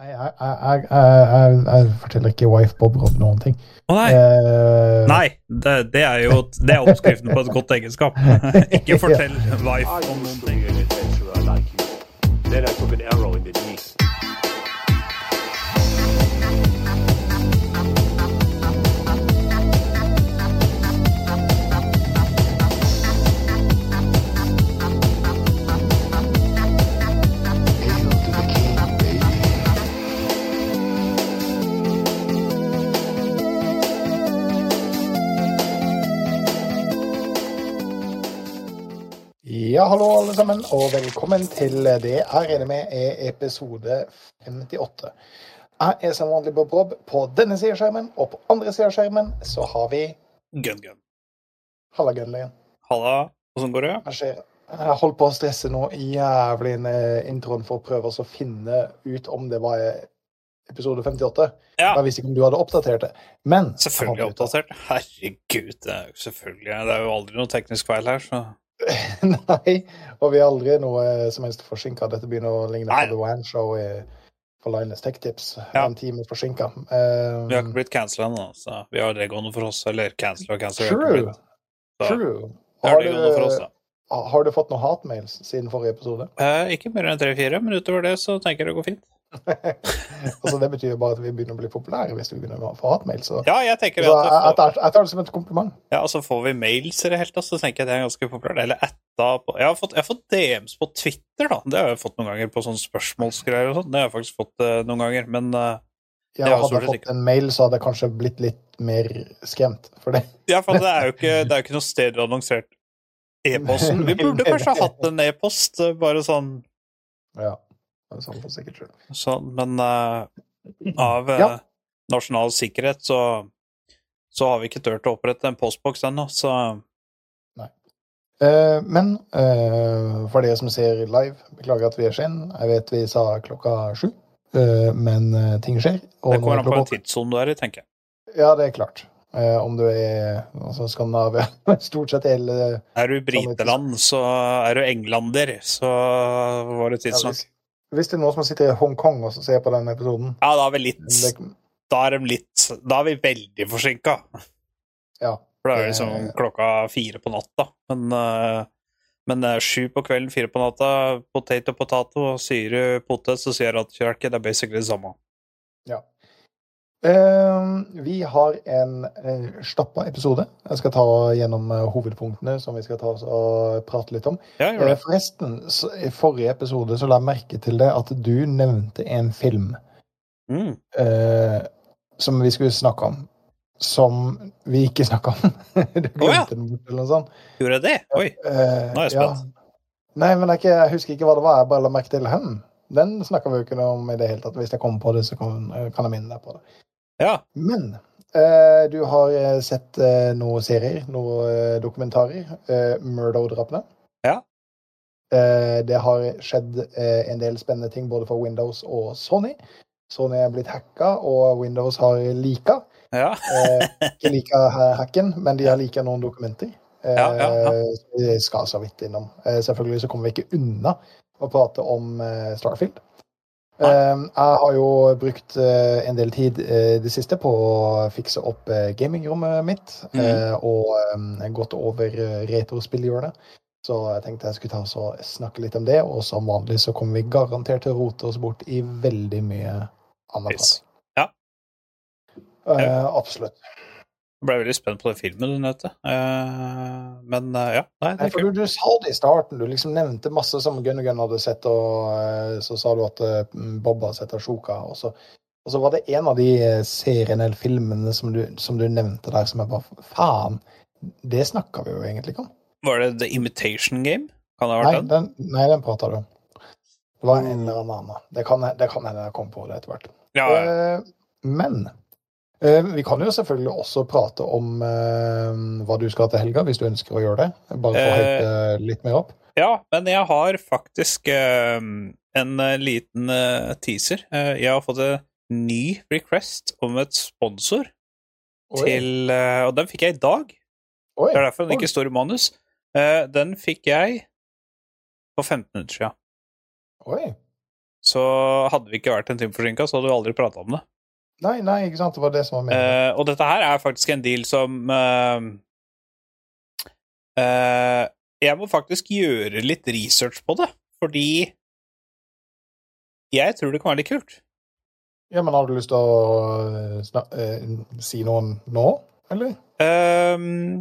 Nei, jeg, jeg, jeg, jeg, jeg forteller ikke wife Bob Rob noen ting. Å nei! Uh, Nei, det, det er jo det er oppskriften på et godt egenskap. Ikke fortell wife om noen ting. Ja, hallo alle sammen, og velkommen til det jeg regner med er episode 58. Jeg er som vanlig Bob Rob på denne siden av skjermen, og på andre siden av skjermen så har vi Gun, gun. Halla Gunlien. Halla, åssen går det? Jeg ser- jeg holdt på å stresse nå jævlig med introen for å prøve å finne ut om det var episode 58. Ja, Jeg visste ikke om du hadde oppdatert det, men selvfølgelig oppdatert. Herregud, det er jo selvfølgelig Det er jo aldri noe teknisk feil her, så Nei, og vi er aldri noe som helst forsinka. Dette begynner å ligne Nei. på The One Show i, på Linus Tech Tips. Ja. En time forsinka. Vi har ikke blitt cancela ennå, så vi har det gående for oss. Eller cancela og cancela. True. True. har Har det gående for oss, da. har du fått noen hatmails siden forrige episode? Eh, ikke mer enn tre-fire, men utover det så tenker jeg det går fint. altså, det betyr jo bare at vi begynner å bli populære hvis vi begynner å få hatmail. Så, Ja, jeg tenker så at jeg, tar, jeg tar det som et kompliment. Ja, altså Får vi mails i det hele tatt, så tenker jeg det er ganske populært. Eller etta på Jeg har fått, jeg har fått DMs på Twitter, da. Det har jeg fått noen ganger på sånne spørsmålsgreier og sånn. Det har jeg faktisk fått uh, noen ganger, men uh, Ja, hadde jeg fått en mail, så hadde jeg kanskje blitt litt mer skremt for det. Ja, for det er jo ikke, det er ikke noe sted annonsert e-posten. Vi burde kanskje ha hatt en e-post, eh, bare sånn, Ja, det sikkert skyld. sånn Men uh, av eh, Ja. nasjonal sikkerhet så så har vi ikke turt å opprette en postboks ennå, så Eh, men uh, for dere som ser live, beklager at vi er sen. Jeg vet vi sa klokka sju, eh, men ting skjer. og det kommer er an på en tidssone du er i, tenker jeg. Ja, det er klart. Uh, om du er altså Skandinavia, stort sett hele Er du briteland, så er du englander, så var det ja, tidsnok. hvis, hvis det er noen som sitter i Hongkong og ser på denne episoden Ja, da er vi litt Da er litt Da er vi veldig forsinka. Ja. For det er Eh. liksom klokka fire på natta. Men, eh, men eh, sju på kvelden, fire på natta, potato potato, syre potet, så sier rattkjelke. Det er basically det samme. Ja. Eh, vi har en uh, stappa episode. Jeg skal ta gjennom eh, hovedpunktene som vi skal ta oss og prate litt om. Ja, Eh, forresten, i forrige episode så la jeg merke til det at du nevnte en film Mm. eh, som vi skulle snakke om, som vi ikke snakka om. du glemte oh, ja. den bort, eller noe sånt. Gjorde jeg det? Oi. Eh, Nå er jeg ja. Nei, men jeg, husker ikke hva det var. Jeg bare la merke til hm, Den snakka vi jo ikke om i det hele tatt. Hvis jeg kommer på det, så kan jeg minne deg på det. Ja. Men eh, du har eh, sett eh, noen serier, noen eh, dokumentarer. Murdo-drapene. Ja. Eh, det har skjedd en del spennende ting både for Windows og Sony. Sony er blitt hacka, og Windows har lika. Ja. Ikke lika hacken, men de har lika noen dokumenter. Eh, Ja, ja, Vi skal så vidt innom. Eh, selvfølgelig så kommer vi ikke unna å prate om Starfield. Nei. Eh, jeg har jo brukt eh, en del tid eh, det siste på å fikse opp eh, gamingrommet mitt, Mm. og eh, gått over retrospillhjørnet. Så jeg tenkte jeg skulle ta og snakke litt om det, og som vanlig så kommer vi garantert til å rote oss bort i veldig mye annet. Yes. Ja. Uh, absolutt. Jeg ble veldig spent på den filmen du nevnte. Uh, men uh, ja, nei, det er kult. du, du sa det i starten. Du liksom nevnte masse som Gunn og Gunn hadde sett, og uh, så sa du at Bob hadde sett Ashoka. Og så, og så var det en av de seriene eller filmene som du, som du nevnte der, som jeg bare Faen, det snakka vi jo egentlig ikke om. Var det The Imitation Game? Kan det ha vært den? den, nei, den prata du om. Det var en eller annen. Det kan det kan hende jeg kom på det etter hvert. Ja, ja. Men vi kan jo selvfølgelig også prate om eh, hva du skal til helga, hvis du ønsker å gjøre det. Bare for å Eh, hype litt mer opp. Ja, men jeg har faktisk eh, en eh, liten eh, teaser. Eh, jeg har fått en ny request om et sponsor Oi. til eh, Og den fikk jeg i dag. Oi, Det er derfor den ikke står i manus. Eh, den fikk jeg for 15 minutter siden. Oi. så hadde vi ikke vært en time forsinka, så hadde vi aldri prata om det. Nei, nei, ikke sant. Det var det som var meningen. Eh, og dette her er faktisk en deal som eh, eh, Jeg må faktisk gjøre litt research på det, fordi jeg tror det kan være litt kult. Ja, men har du lyst til å si noen nå, eller? Um,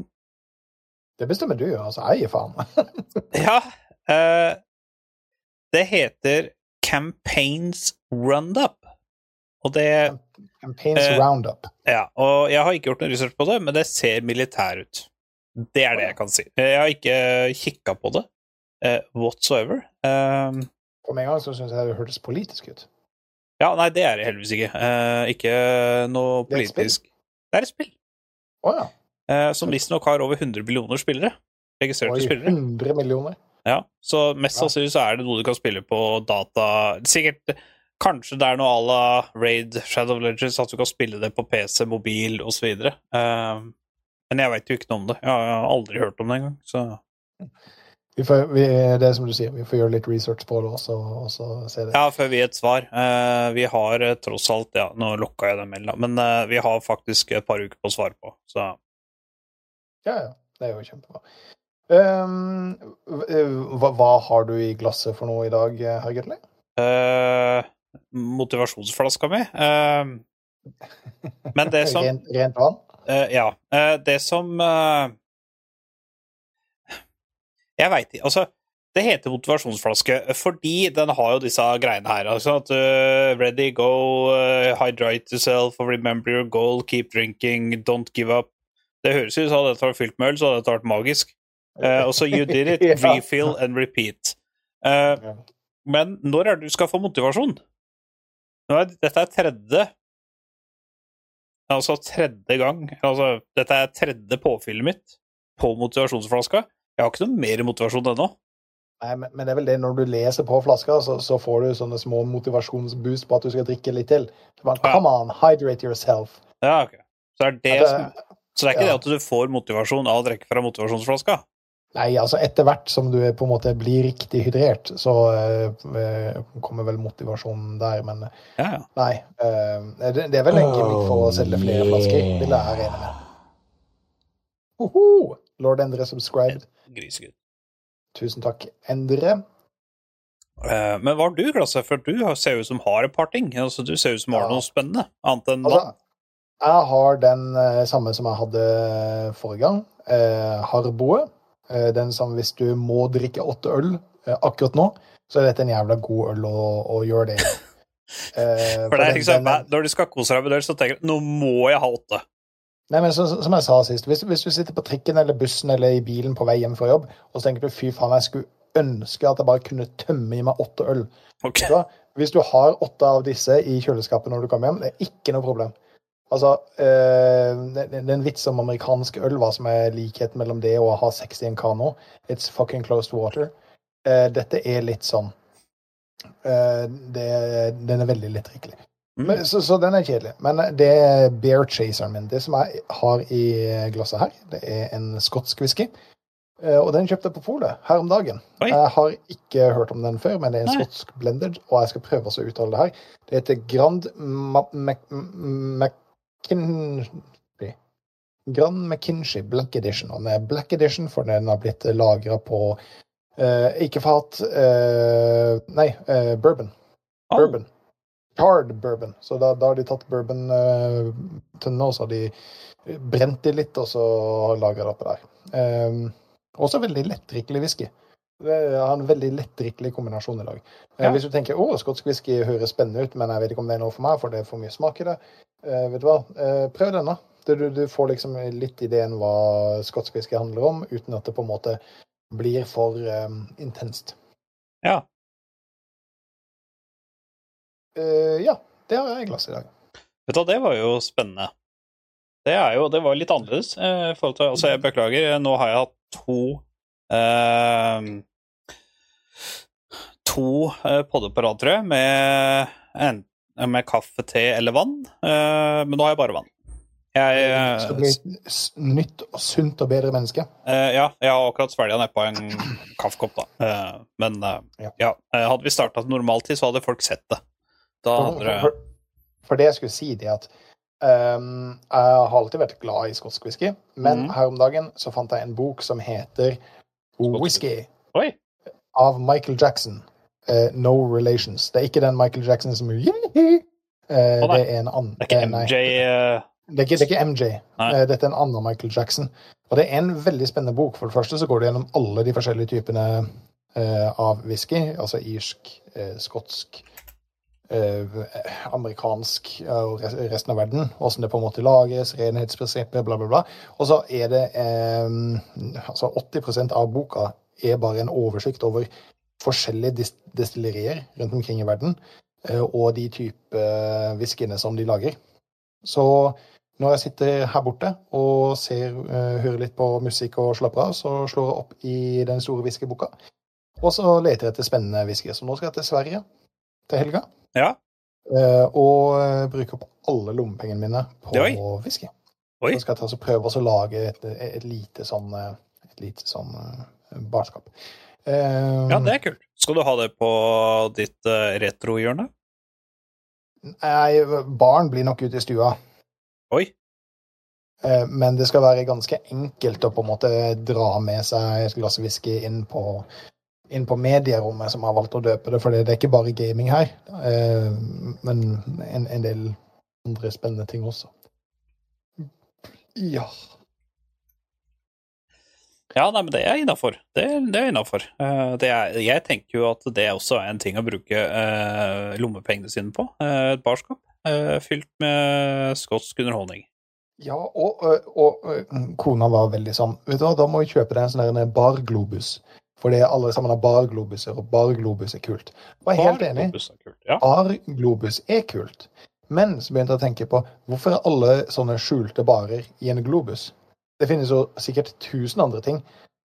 Det bestemmer du, altså. Jeg gir faen. ja Uh, Det heter Campaigns Roundup. Og det Campaigns Eh, Roundup. Ja, og jeg har ikke gjort noe research på det, men det ser militær ut. Det er det jeg kan si. Jeg har ikke kikka på det eh, whatsoever. Um, For meg en gang så syns jeg det hørtes politisk ut. ja, nei, det er det heldigvis ikke. Eh, ikke noe politisk Det er et spill Å ja. eh, som visstnok har over 100 millioner spillere. Registrerte Oi, spillere. 100 millioner. Ja, så mest sannsynlig så er det noe du kan spille på data Sikkert Kanskje det er noe à la Raid Shadow Legends, at du kan spille det på PC, mobil osv. Uh, men jeg veit jo ikke noe om det. Jeg har aldri hørt om det engang. Så Vi får, vi, det er som du sier, vi får gjøre litt research på det også, og så se det. ja, før vi gir et svar. Uh, vi har eh, tross alt Ja, nå lukka jeg den mailen, men uh, vi har faktisk et par uker på å svare på, så Ja, ja. Det er jo kjempebra. Um, hva, hva har du i glasset for noe i dag, herr Gutley? eh, Motivasjonsflaska mi eh, Men det som Rent, rent vann? Eh, ja. Eh, det som eh, Jeg veit ikke Altså, det heter motivasjonsflaske fordi den har jo disse greiene her. Altså at uh, ready, go, uh, hydrate yourself, remember your goal, keep drinking, don't give up. Det høres ut som dette var fylt med øl, så hadde dette vært magisk. Uh, og så you did it, refill and repeat. Uh, men når er det du skal få motivasjon? Er, dette er tredje Altså tredje gang Altså, dette er tredje påfyllet mitt på motivasjonsflaska. Jeg har ikke noe mer motivasjon ennå. Nei, men, men det er vel det når du leser på flaska, så, så får du sånne små motivasjonsboost på at du skal drikke litt til. Bare, Ja. Come on, hydrate yourself. Ja, ok. Så er det, Ja, det- som, så det er ikke ja. det at du får motivasjon av å drikke fra motivasjonsflaska? Nei, altså etter hvert som du på en måte blir riktig hydrert, så uh, kommer vel motivasjonen der, men Ja, ja. nei. Uh, det, det er vel en gimmick for å selge flere flasker, vil jeg regne med. Hoho! Lord Endre subscribed. Grisegutt. Tusen takk, Endre. Eh, men hva har du, Klasse? For du ser ut som har et par ting. Altså, du ser ut som har Ja. noe spennende. Annet enn Altså, jeg har den eh, samme som jeg hadde forrige gang. Eh, Harboe. Eh, den som hvis du må drikke åtte øl eh, akkurat nå, så er dette en jævla god øl å, å gjøre det i. Eh, For det er ikke liksom, den- Når du skal kose deg med øl, så tenker du nå må jeg ha åtte. Nei, men så, Som jeg sa sist, hvis, hvis du sitter på trikken eller bussen eller i bilen på vei hjem fra jobb, og så tenker du fy faen, jeg skulle ønske at jeg bare kunne tømme i meg åtte øl. Ok. Så. Hvis du har åtte av disse i kjøleskapet når du kommer hjem, det er ikke noe problem. Altså, eh, det, er en vits om amerikansk øl, hva som er likheten mellom det og å ha sex i en kano. It's fucking closed water. Eh, dette er litt sånn eh, det, Den er veldig lettdrikkelig. Mm. Så, så den er kjedelig. Men det er bear chaseren min. Det som jeg har i glasset her, det er en skotsk whisky. Og den kjøpte jeg på polet her om dagen. Oi. Jeg har ikke hørt om den før, men det er en Nei. skotsk blended, og jeg skal prøve å uttale det her. Det heter Grand Ma- Mac- McKinsey. Grand McKinsey Black Edition. Og er Black Edition, for den har blitt lagra på uh, ikke fat uh, Nei, uh, bourbon. Oh, Bourbon. Hard bourbon. Så da, da har de tatt bourbon-tønnene, og så har de brent de litt, og så lagra det oppi der. Um, også veldig lettdrikkelig whisky. Det har en veldig lettdrikkelig kombinasjon i dag. Eh, Ja. Hvis du tenker å, skotsk whisky høres spennende ut, men jeg vet ikke om det er noe for meg, for det er for mye smak i det. Eh, vet du hva, Eh, prøv denne. Du, du, du får liksom litt ideen hva skotsk whisky handler om, uten at det på en måte blir for eh, intenst. Ja. Eh, ja, det har jeg i glasset i dag. Vet du hva, det var jo spennende. Det er jo Det var litt annerledes. Eh, til, altså, jeg beklager, nå har jeg hatt to eh, To eh, podder på rad, tror jeg, med, en, med kaffe, te eller vann. Eh, men nå har jeg bare vann. Jeg, Du skal bli nytt og sunt og bedre menneske. eh, ja, jeg har akkurat svelga nedpå en kaffekopp, da. Eh, men eh, Ja. ja. eh, hadde vi starta til normaltid, så hadde folk sett det. For, for, for det jeg skulle si, det at um, jeg har alltid vært glad i skotsk whisky, men mm. her om dagen så fant jeg en bok som heter Whisky av Michael Jackson. Eh, no Relations. Det er ikke den Michael Jackson som uh, oh. Det er en annen. Det er ikke eh. MJ Uh... Det er ikke, det er ikke MJ. Dette er en annen Michael Jackson. Og det er en veldig spennende bok. For det første så går det gjennom alle de forskjellige typene av whisky. Altså irsk, skotsk, amerikansk og res- resten av verden. Åssen det på en måte lages, renhetsprinsippet, bla, bla, bla. Og så er det altså 80% av boka er bare en oversikt over forskjellige destillerier rundt omkring i verden, eh, og de type whiskyene som de lager. Så når jeg sitter her borte og ser, eh, hører litt på musikk og slapper av, så slår jeg opp i den store whiskyboka. Og så leter jeg etter spennende whisky. Så nå skal jeg til Sverige til helga. Ja. eh, og eh, bruke opp alle lommepengene mine på whisky. Oi. Så skal jeg prøve å lage et, et lite sånn, eh, et lite sånn eh, barskap. Eh, Ja, det er kult. Skal du ha det på ditt uh, retrohjørne? Nei, barn blir nok ute i stua. Oi. Uh, Men det skal være ganske enkelt å på en måte dra med seg et glass whisky inn på, inn på medierommet, som har valgt å døpe det. For det er ikke bare gaming her, Uh, men en, en del andre spennende ting også. Ja. Ja, nei, men det er innafor. Det, det er innafor. jeg tenker jo at det også er en ting å bruke eh, lommepengene sine på. Eh, et barskap eh, fylt med skotsk underholdning. Ja, og, og, og kona var veldig sånn Vet du hva, da må vi kjøpe deg en sånn barglobus. Fordi alle sammen har barglobuser, og barglobus er kult. Jeg var helt enig. Barglobus er kult, Ja. Bar-globus er kult. Men så begynte jeg å tenke på hvorfor er alle sånne skjulte barer i en globus? Det finnes jo sikkert tusen andre ting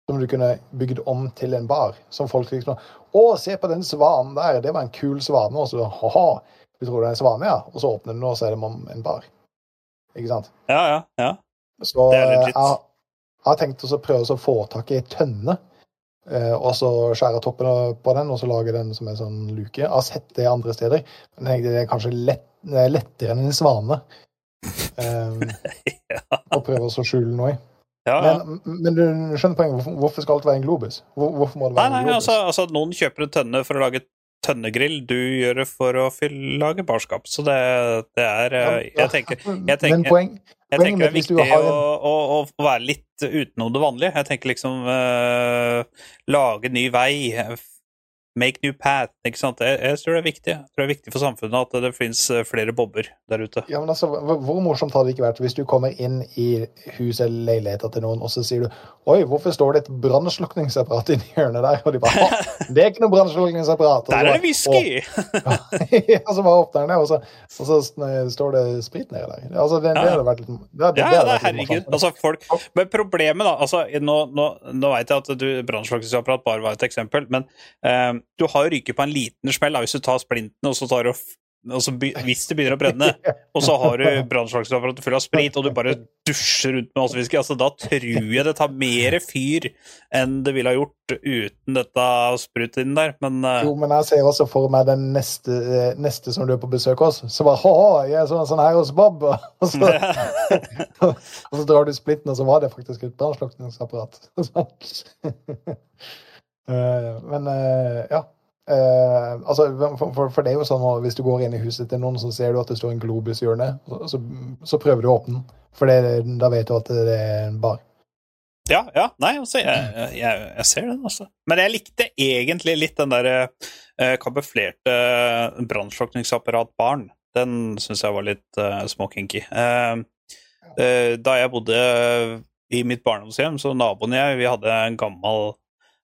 som du kunne bygd om til en bar. Som folk liksom Å, se på den svanen der, det var en kul svane. Og så ha-ha, du tror det er en svane, ja? Og så åpner den, og så er det en bar. Ikke sant? ja, ja, ja. Så Det er jeg, legit. jeg har tenkt å prøve å få tak i ei tønne. eh, Og så skjære toppen på den, og så lage den som en sånn luke. Jeg har sett det andre steder, men jeg det er kanskje lett, er lettere enn en svane. Um, Ja. å prøve å skjule noe i. ja, ja. Men, men du skjønner poenget. Hvorfor, hvorfor skal alt være en globus? Hvor, hvorfor må det være nei, en globus? altså, altså noen kjøper en tønne for å lage tønnegrill, du gjør det for å fylle, lage barskap. Så det, det er eh, Jeg tenker, jeg tenker- men poeng, jeg tenker det er viktig å, å, å være litt utenom det vanlige. Jeg tenker liksom uh, Lage ny vei. Eh, Make new path. ikke sant? Jeg, jeg tror det er viktig. Jeg tror det er viktig for samfunnet at det finnes flere bobber der ute. Ja, men altså, hvor morsomt hadde det ikke vært hvis du kommer inn i huset eller leiligheten til noen, og så sier du Oi, hvorfor står det et brannslukningsapparat inni hjørnet der? Og de bare «Ha, Det er ikke noe brannslukningsapparat. Der er det whisky! Ja, så bare åpner den det, og så, og så står det sprit nedi der. Altså, det, det hadde vært litt det, det, Ja, det det er herregud. Altså, folk, men problemet, da altså, Nå, nå, nå vet jeg at brannslukningsapparat bare var et eksempel, men eh, du har jo ryket på en liten smell hvis du tar splinten, og så tar du f- og så be, Hvis det begynner å brenne, og så har du brannslukningsapparatet fullt av sprit, og du bare dusjer rundt med masse altså, da tror jeg det tar mer fyr enn det ville ha gjort uten dette sprutet inni der. Men uh... Jo, men jeg ser også for meg den neste, eh, neste som du er på besøk hos. Så bare ha jeg er sånn, sånn her hos Bob. Og så, og så drar du splitten, og så var det faktisk et brannslukningsapparat. Eh, Men eh, ja. Eh, altså, for, for, det er jo sånn at hvis du går inn i huset til noen, så ser du at det står en globus i hjørnet, så, så, prøver du å åpne den. For det, da vet du at det er en bar. Ja, ja, nei, altså, jeg, jeg, jeg ser den, altså. Men jeg likte egentlig litt den der eh, kamuflerte brannslukningsapparat-barn. Den syns jeg var litt eh, småkinky. Eh, eh, da jeg bodde i mitt barndomshjem, så naboen og jeg, vi hadde en gammel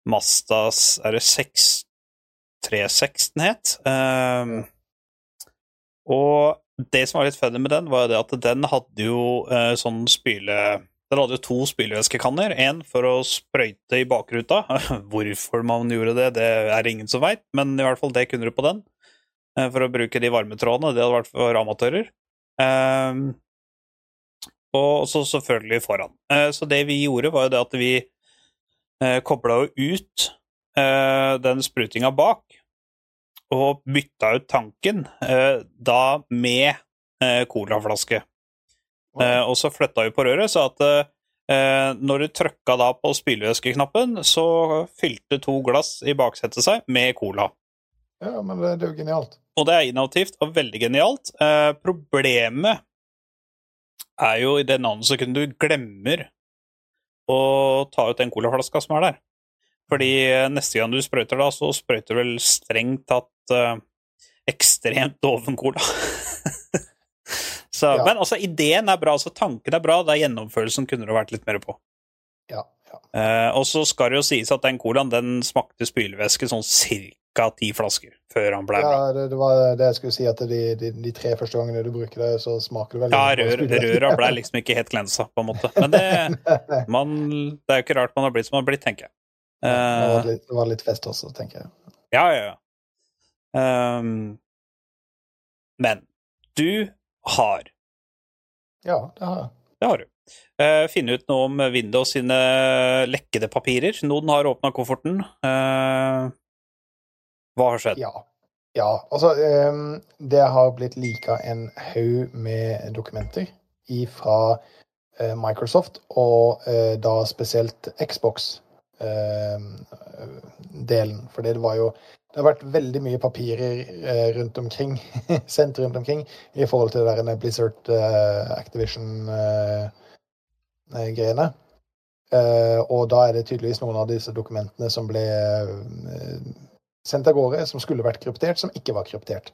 Mazdas Er det 636 den het? Um, og det som var litt funny med den, var det at den hadde jo uh, sånn spyle... Den hadde jo to spylevæskekanner. Én for å sprøyte i bakruta. Hvorfor man gjorde det, det er ingen som veit, men i hvert fall det kunne du på den. Uh, For å bruke de varmetrådene. Det hadde vært for amatører. Um, og så selvfølgelig foran. Eh, Så det vi gjorde, var jo det at vi eh, kobla jo ut eh, den sprutinga bak, og bytta ut tanken, eh, da med eh, colaflaske. Eh, og så flytta vi på røret, så at eh, når du trykka da på spylevæskeknappen, så fylte to glass i baksetet seg med cola. Ja, men det, det er jo genialt. Og det er innovativt og veldig genialt. Eh, problemet er jo i det navnet sekundet du glemmer å ta ut den colaflaska som er der. Fordi eh, neste gang du sprøyter da, så sprøyter du vel strengt tatt uh, ekstremt doven cola. så, Ja. Men altså, ideen er bra, altså tanken er bra, det er gjennomførelsen kunne det vært litt mer på. Ja, ja. Uh, og så skal det jo sies at den colaen den smakte spylevæske sånn ca. ti flasker før han ble bra. ja det, det var det jeg skulle si, at de, de, de tre første gangene du bruker det, så smaker det veldig Ja, rør, røra ble liksom ikke helt glensa, på en måte. Men det, man, det er jo ikke rart man har blitt som man har blitt, tenker jeg. Det var Eh, litt, det var litt fest også, tenker jeg. ja, ja, ja. Um, men du har Ja, det har jeg. Det har du. Uh, finne ut noe om Windows sine lekkede papirer. Noen har åpna kofferten. Eh, hva har skjedd? Ja. ja altså, ehm, det har blitt lika en haug med dokumenter fra Microsoft, og eh, da spesielt Xbox-delen. For det var jo Det har vært veldig mye papirer eh, rundt omkring, sendt rundt omkring, i forhold til det der Blizzard eh, Activision-greiene. Eh, og da er det tydeligvis noen av disse dokumentene som ble eh, sendt av gårde, som skulle vært kryptert, som ikke var kryptert.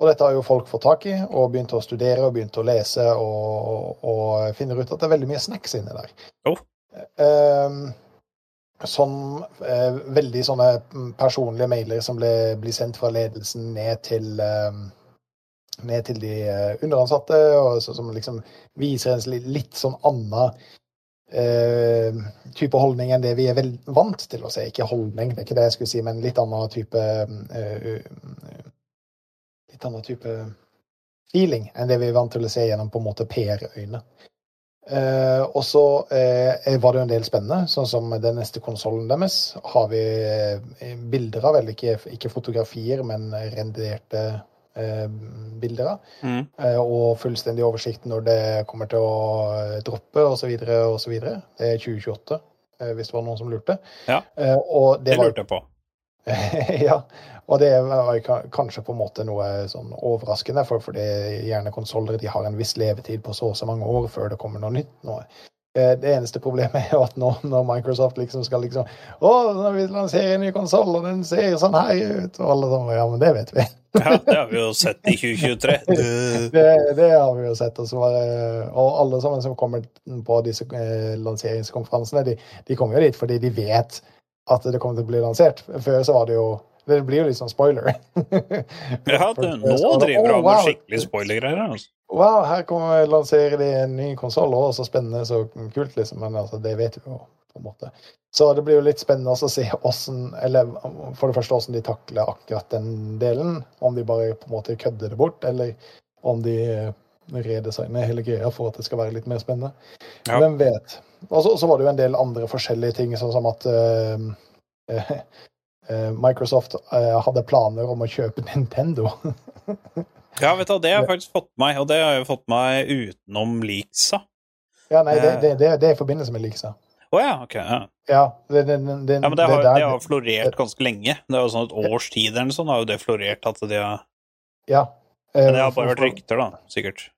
Og dette har jo folk fått tak i, og begynt å studere og begynt å lese, og, og finner ut at det er veldig mye snacks inni der. Oh. Um, sånn eh, veldig sånne personlige mailer som ble, blir sendt fra ledelsen ned til eh, ned til de eh, underansatte, og så, som liksom viser en litt, sånn annen type holdning enn det vi er vel vant til å se. Ikke holdning, det er ikke det jeg skulle si, men litt annen type eh, Litt annen type feeling enn det vi er vant til å se gjennom på en måte PR-øyne. Eh, og så eh, var det jo en del spennende, sånn som den neste konsollen deres har vi eh, bilder av, eller ikke, ikke fotografier, men renderte eh, bilder av. Mm. Eh, og fullstendig oversikt når det kommer til å eh, droppe osv. osv. Det er 2028, eh, hvis det var noen som lurte. Ja. Eh, og det Det lurte jeg på. ja, og det var kanskje på en måte noe sånn overraskende, for fordi gjerne konsoller de har en viss levetid på så og så mange år før det kommer noe nytt. Noe. Eh, Det eneste problemet er jo at nå når Microsoft liksom skal liksom Å, når vi lanserer en ny konsoll, og den ser sånn her ut, og alle sånn Ja, men det vet vi. Ja, det har vi jo sett i 2023. Det, det har vi jo sett. Og, så var, og alle sammen som kommer på disse eh, lanseringskonferansene, de, de kommer jo dit fordi de vet at det kommer til å bli lansert. Før så var det jo Det blir jo litt sånn spoiler. Ja, det, nå driver du av med skikkelig spoilergreier. Altså. Wow, her kommer lanserer de en ny konsoll. og så spennende, så kult, liksom. Men altså, det vet vi jo på en måte. Så det blir jo litt spennende å se åssen Eller for det første åssen de takler akkurat den delen. Om de bare på en måte kødder det bort, eller om de redesigner hele greia for at det skal være litt mer spennende. Ja. Hvem vet. Og så, var det jo en del andre forskjellige ting, sånn som at uh, eh, Microsoft uh, hadde planer om å kjøpe Nintendo. Ja, vet du, det har jeg faktisk fått meg, og det har jeg fått meg utenom leaksa. ja, nei, det, Eh. det, det, det er i forbindelse med Leaksa. Å ja, ok. Ja. Ja, det, det, det, ja, men det har, har florert ganske lenge. Det er jo sånn et års tid eller noe sånt har jo det florert at de har Ja. eh, Men det har bare vært rykter, da, sikkert.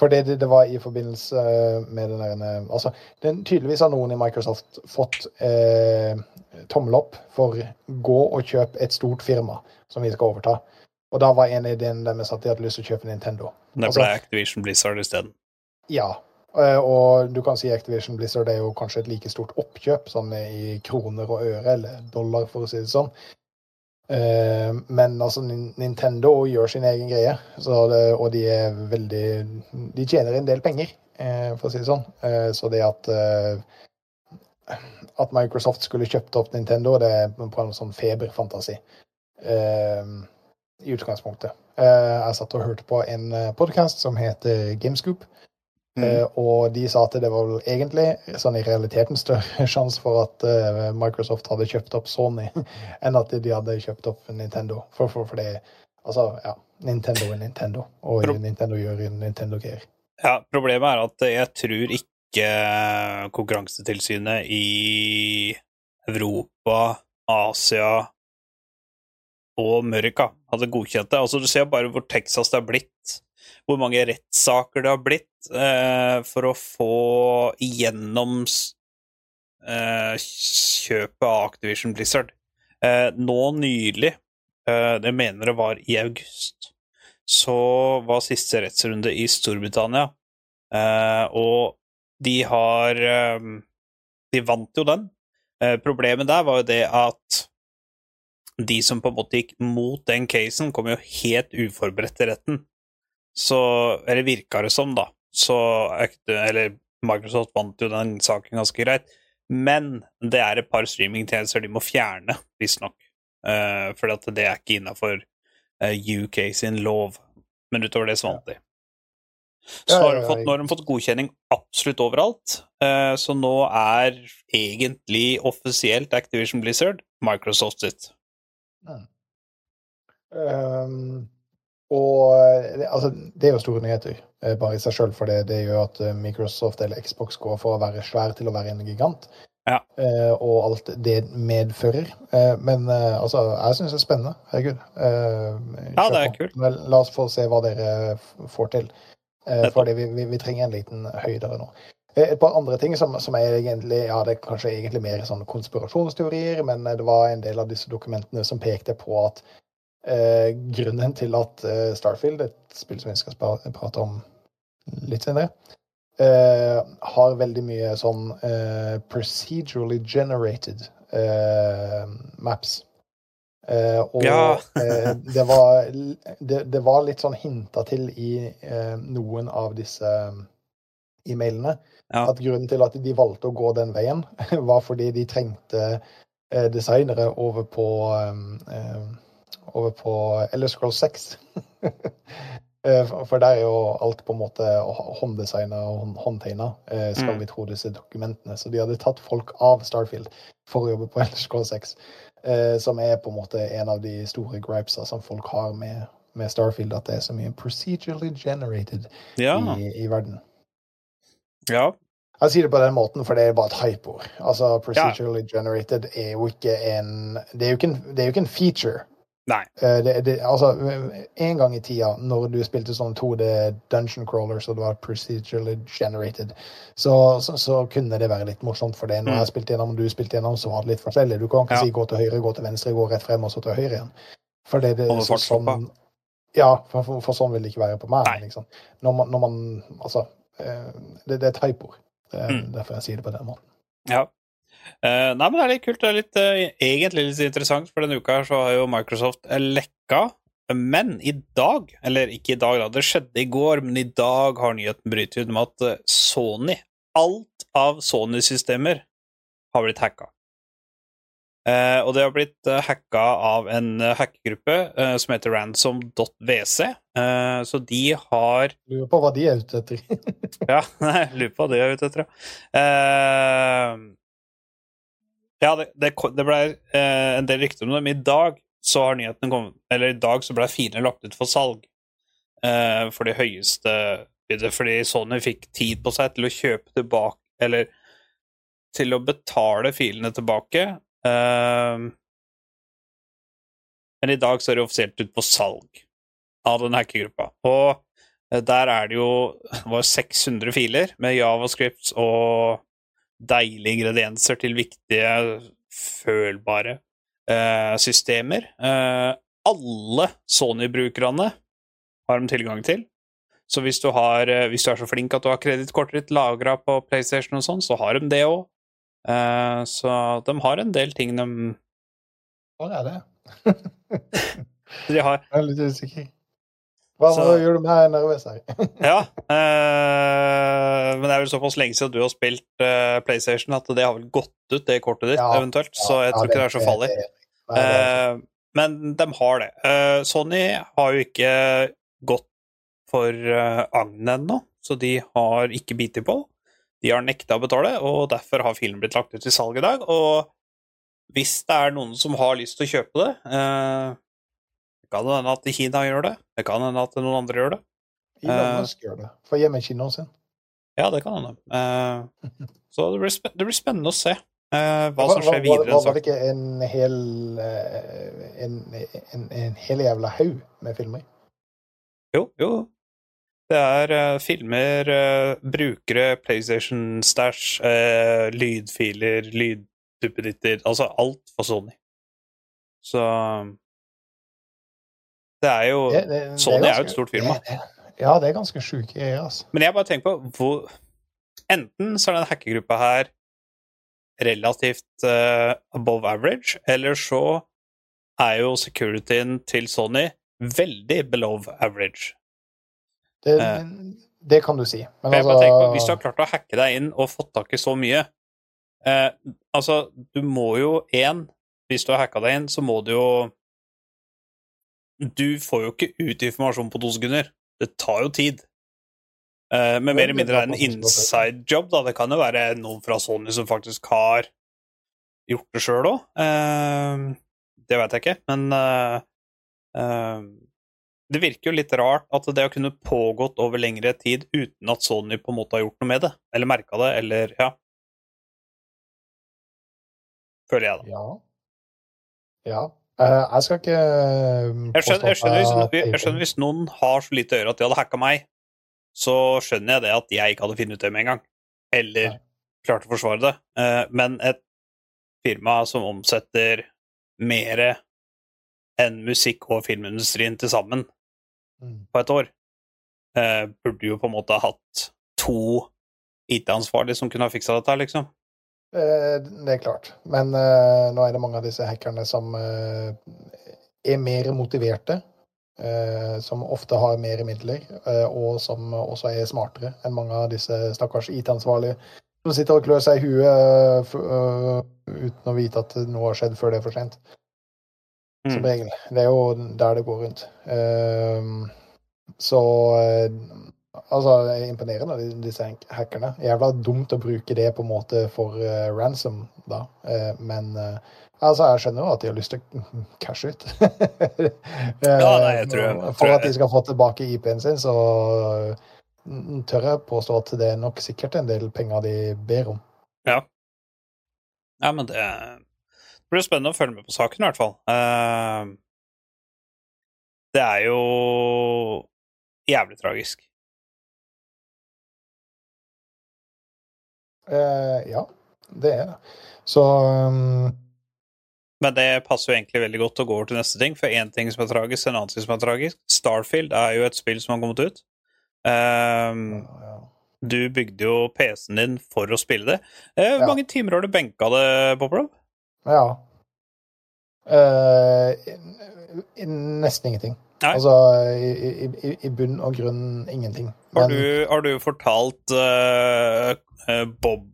Fordi det, det var i forbindelse eh, med den der Altså, den, tydeligvis har noen i Microsoft fått eh, tommel opp for gå og kjøp et stort firma som vi skal overta. Og da var en ideen deres at de hadde lyst til å kjøpe Nintendo. Det Altså- ble Activision Blizzard isteden. Ja. eh, Og du kan si Activision Blizzard er jo kanskje et like stort oppkjøp, sånn i kroner og øre, eller dollar, for å si det sånn. Eh, Men altså, Nintendo gjør sin egen greie, så det, og de er veldig De tjener en del penger, eh, for å si det sånn. Så det at at Microsoft skulle kjøpt opp Nintendo, det er på en sånn feberfantasi. eh, I utgangspunktet. Eh, Jeg satt og hørte på en podkast som heter Gamescoop. Mm. Eh, og de sa at det var vel egentlig sånn i realiteten større sjanse for at eh, Microsoft hadde kjøpt opp Sony, enn at de hadde kjøpt opp Nintendo. For, for, for det Altså, ja. Nintendo er Nintendo, og Nintendo gjør Nintendo-greier. Ja, problemet er at jeg tror ikke Konkurransetilsynet i Europa, Asia og Amerika hadde godkjent det. Altså, du ser bare hvor Texas det har blitt, hvor mange rettssaker det har blitt eh, for å få igjennom eh, kjøpet av Activision Blizzard. Eh, nå nylig, eh, det mener det var i august, så var siste rettsrunde i Storbritannia. Eh, og de har eh, De vant jo den. Problemet der var jo det at de som på en måte gikk mot den casen, kom jo helt uforberedt til retten. Så Eller virka det som, da. Så Eller Microsoft vant jo den saken ganske greit. Men det er et par streamingtjenester de må fjerne, visstnok. Uh, for at det er ikke innafor UK sin lov. Men utover det så vant de. Så har de fått, nå har de fått godkjenning absolutt overalt. Uh, så nå er egentlig offisielt Activision Blizzard Microsoft sitt. Um, og det, altså, det er jo store nyheter eh, bare i seg sjøl, for det, det gjør at eh, Microsoft eller Xbox går fra å være svær til å være en gigant. Ja. Uh, og alt det medfører. Uh, men uh, altså, jeg syns det er spennende. Herregud. Eh, Ja, det er kult. La oss få se hva dere får til. for vi, vi, vi trenger en liten høydere nå. Eh, Et par andre ting som, som er egentlig ja, det er kanskje egentlig mer sånn konspirasjonsteorier, men eh, det var en del av disse dokumentene som pekte på at eh, grunnen til at eh, Starfield, et spill som vi skal prate om litt senere, eh, har veldig mye sånn eh, procedurally generated eh, maps. Eh, og Ja. eh, det, var, det, det var litt sånn hinta til i noen av disse e-mailene Ja. at grunnen til at de valgte å gå den veien, var fordi de trengte eh, designere over på um, eh, over på Elder Scrolls 6. Eh, for- der er jo alt på en måte hånddesigna og hånd- håndtegna, eh, skal Mm. vi tro disse dokumentene. Så de hadde tatt folk av Starfield for å jobbe på Scrolls 6. eh, Som er på en måte en av de store gripesa som folk har med, med Starfield, at det er så mye procedurally generated Ja. i, i verden. Ja. Jeg sier det på den måten, for det er bare et hypeord. Altså, procedurally generated er jo ikke en Det er jo ikke en, det jo ikke en feature. Nei. Eh, Det, det, altså, en gang i tida, når du spilte sånn 2D dungeon crawlers, og det var procedurally generated, så, så, så kunne det være litt morsomt for det. Når Mm. jeg spilte gjennom, og du spilte gjennom, så var det litt forskjellig. Du kan ikke Ja. si gå til høyre, gå til venstre, gå rett frem, og så til høyre igjen. For det, det, så, sånn, ja, for, for, for sånn vil det ikke være på meg. Liksom. Når, man, når man Altså, det, det er et hypeord. Er Mm. derfor jeg sier det på den måten. Ja. Uh, nei, men det er litt kult. Det er litt, uh, egentlig litt interessant, for denne uka her så har jo Microsoft eh, lekka. Men i dag, eller ikke i dag, da, det skjedde i går, men i dag har nyheten brytet ut med at eh, Sony, alt av Sony-systemer, har blitt hacka. Eh, og det har blitt uh, hacka av en eh, som heter ransom.wc. Eh, så de har Lurer på hva de er ute etter. ja, nei, lurer på hva de er ute etter, ja. Eh, ja, det, det, det ble eh, en del rykter om dem. i dag så har nyheten kommet Eller i dag så ble filene lagt ut for salg eh, for de høyeste fordi Sony fikk tid på seg til å kjøpe tilbake Eller til å betale filene tilbake. Eh, men i dag så er det offisielt ut på salg av den hackergruppa. Og Eh, Der er det jo var 600 filer med javascripts og deilige ingredienser til viktige, følbare eh, systemer. Eh, alle Sony-brukerne har de tilgang til. Så hvis du, har, eh, hvis du er så flink at du har kredittkortet ditt lagra på PlayStation og sånn, så har de det òg. Eh, så de har en del ting de Hva er det? De har Jeg er litt usikker. Hva, Så- gjør du meg nervøs her? Ja. eh, men det er vel såpass lenge siden du har spilt eh, PlayStation at det har vel gått ut, det kortet ditt, Ja. eventuelt. Så jeg Ja, tror ikke det er så farlig. Eh, men de har det. Eh, Sony har jo ikke gått for uh, agn ennå, så de har ikke bitt på. De har nekta å betale, og derfor har filmen blitt lagt ut til salg i dag. Og hvis det er noen som har lyst til å kjøpe det eh, Det kan hende at Kina gjør det, det kan hende at noen andre gjør det. Elon Eh. Musk gjør det. for hjem kinoen sin. Ja, det kan hende. Eh, så det blir, det blir spennende å se eh, hva som skjer videre. var, var det ikke en hel eh, en, en, en hel jævla haug med filmer? Jo, jo. Det er uh, filmer, uh, brukere, PlayStation Stash, uh, lydfiler, lydduppeditter Altså alt for Sony. Så Det er jo Det- det- det Sony er jo et stort firma. Ja, det er ganske sjuke greier, altså. Men jeg bare tenker på hvor Enten så er den hackergruppa her relativt above average, eller så er jo securityen til Sony veldig below average. Det, Eh. det kan du si. Men altså på, Hvis du har klart å hacke deg inn og fått tak i så mye eh, Altså, du må jo én Hvis du har hacka deg inn, så må du jo Du får jo ikke ut informasjon på to sekunder. Det tar jo tid. Eh, men mer eller mindre er det en inside job, da. Det kan jo være noen fra Sony som faktisk har gjort det sjøl òg. Eh, det vet jeg ikke, men eh, eh, det virker jo litt rart at det har kunnet pågått over lengre tid uten at Sony på en måte har gjort noe med det, eller merka det, eller ja. Føler jeg, da. Ja. ja. Eh, jeg skal ikke eh, Jeg skjønner, jeg, skjønner, hvis, jeg skjønner hvis noen har så lite å gjøre at de hadde hacka meg, så skjønner jeg det at jeg ikke hadde funnet ut det med en gang. Eller Nei. klarte å forsvare det. Eh, Men et firma som omsetter mer enn musikk- og filmindustrien til sammen Mm. På et år, eh, burde jo på en måte ha hatt to IT-ansvarlige som kunne ha fiksa dette, liksom. Eh, Det er klart. Men eh, nå er det mange av disse hackerne som eh, er mer motiverte. eh, som ofte har mer midler, eh, og som også er smartere enn mange av disse stakkars IT-ansvarlige som sitter og klør seg i huet uten å vite at noe har skjedd før det er for sent. Som Mm. regel. Det er jo der det går rundt. Ehm, så eh, Altså, det er imponerende, de- disse hackerne. Jævla dumt å bruke det på en måte for uh, ransom, da. Eh, men altså, jeg skjønner jo at de har lyst til å cashe ut. Ja, nei, jeg tror- jeg, jeg For at de skal få tilbake IP-en sin, så mm, tør jeg påstå at det er nok sikkert en del penger de ber om. Ja, men det det blir spennende å følge med på saken, i hvert fall. Eh, det er jo jævlig tragisk. Eh, ja, det er det. Så um, Men det passer jo egentlig veldig godt å gå over til neste ting, for én ting som er tragisk, en annen ting som er tragisk. Starfield er jo et spill som har kommet ut. Um, ja. du bygde jo PC-en din for å spille det. Eh, Hvor Ja. mange timer har du benka det, Boblov? Ja. Uh, nesten ingenting. Nei. Altså i, i, i bunn og grunn ingenting. Har Men du, har du fortalt eh, Bob,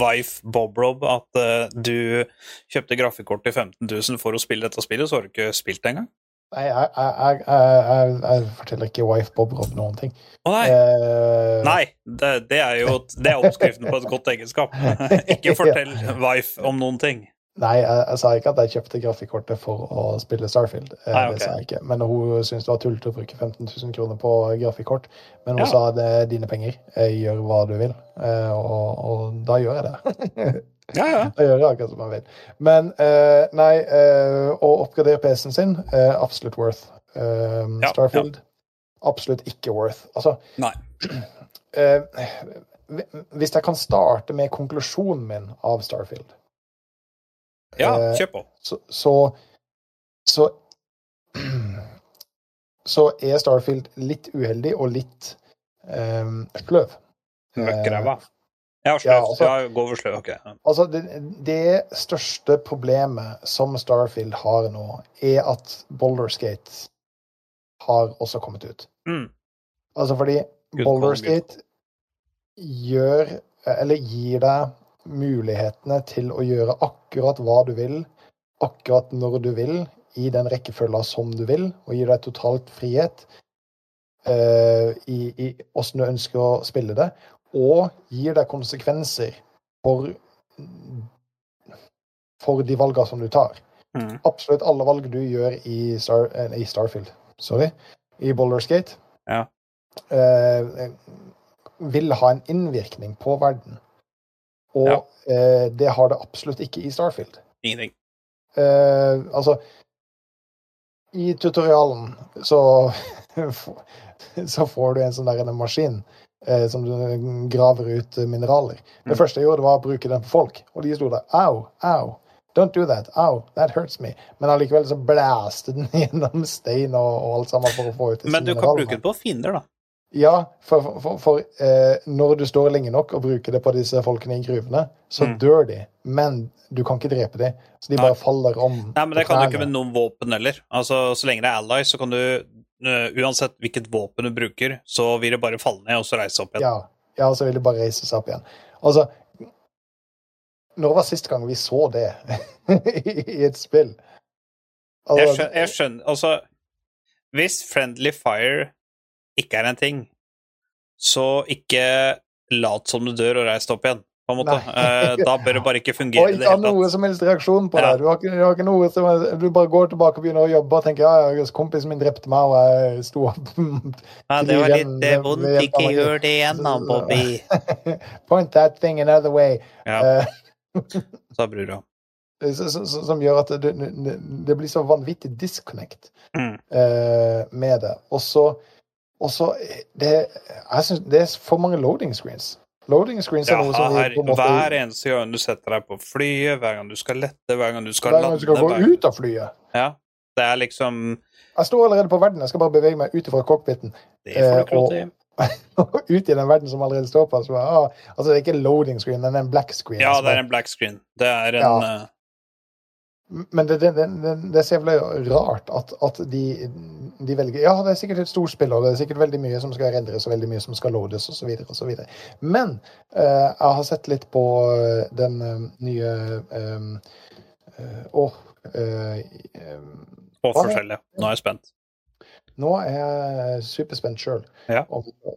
wife Bobrob at uh, du kjøpte grafikkort til 15 000 for å spille dette spillet, så har du ikke spilt det engang? nei, jeg, jeg, jeg, jeg, forteller ikke wife Bob Rob noen ting. Å nei! Uh, Nei, det, det er jo det er oppskriften på et godt egenskap. ikke fortell wife om noen ting. Nei, jeg, jeg sa ikke at jeg kjøpte grafikkortet for å spille Starfield. Eh, Nei, okay. Det sa jeg ikke. Men hun syntes det var tullete å bruke 15 000 kroner på grafikkort. Men hun Ja. sa det er dine penger, eh, gjør hva du vil. Eh, og, og da gjør jeg det. Ja, ja. Da gjør jeg akkurat som jeg vil. Men uh, nei, uh, å oppgradere PC-en sin, uh, absolutt worth. Ja, Starfield, absolutt ikke worth. Altså, Nei. hvis jeg kan starte med konklusjonen min av Starfield, ja Eh, kjør på. så så, så så er Starfield litt uheldig og litt um, sløv. Møkkræva. Ja, ja, altså- Ja, gå over sløv. Ok. Altså, det, det største problemet som Starfield har nå, er at Boulderskate har også kommet ut. Mm. Altså fordi Boulderskate gjør, eller gir deg mulighetene til å gjøre akkurat hva du vil, akkurat når du vil, i den rekkefølga som du vil, og gir deg totalt frihet. uh, i, i åssen du ønsker å spille det, og gir deg konsekvenser for, for de valgene som du tar. Mm. Absolutt alle valg du gjør i, Star, eh, i Starfield, sorry, i Baldur's Gate, Ja. uh, vil ha en innvirkning på verden. Og Ja. eh, det har det absolutt ikke i Starfield. Ingenting. Eh, altså I tutorialen så så får du en sånn der en maskin eh, som du graver ut mineraler. Det Mm. første jeg gjorde, var å bruke den på folk, og de sto der au, au. Don't do that. Au, that hurts me. Men allikevel så blæste den gjennom stein og, og alt sammen for å få ut disse Men du kan bruke det på fiender, da. Ja, for, for, for, eh, når du står lenge nok og bruker det på disse folkene i gruvene, så Mm. dør de. Men du kan ikke drepe dem, så de Nei. bare faller om. Nei, men det kan du ikke med noen våpen heller. Altså, Så lenge det er allies, så kan du uh, Uansett hvilket våpen du bruker, så vil det bare falle ned og så reise opp igjen. Ja, ja, så vil det bare reise seg opp igjen. Altså, når var sist gang vi så det i et spill? Jeg Altså, skjønner, jeg skjønner Altså, hvis friendly fire ikke er en ting, så ikke lat som du dør og reis deg opp igjen, på en måte. Eh, da bør det bare ikke fungere Og ikke ha noe som helst reaksjon på det. Du har, ikke, du har ikke noe som Du bare går tilbake og begynner å jobbe og tenker ja, ja, kompisen min drepte meg, og jeg sto opp Ja, det var litt det- eh, vondt, ikke gjør det igjen da, Bobby. Point that thing another way. Ja, Eh, sa brura. så- så- som gjør at det, det blir så vanvittig disconnect Mm. uh, med det. Og så og så det, jeg synes det er for mange loading screens. Loading screens er Ja, noe som her, på en måte hver eneste gang du setter deg på flyet, hver gang du skal lette, hver gang du skal lande Hver gang du skal gå hver- ut av flyet. Ja, det er liksom Jeg står allerede på verden, jeg skal bare bevege meg ut fra cockpiten. Det får du klart, Eh, og, Og ut i den verden som allerede står på. Så bare, ah, altså, det er ikke loading screen, det er en black screen. Ja, altså, det er en black screen. Det er en Ja. Men det, det, det, det er så jævlig rart at, at de, de velger Ja, det er sikkert et stort spill, og det er sikkert veldig mye som skal rendres, og veldig mye som skal loades, osv., osv. Men eh, jeg har sett litt på eh, den eh, nye eh, eh, på forskjellet. forskjellige. Nå er jeg spent. Nå er jeg superspent sjøl. Ja.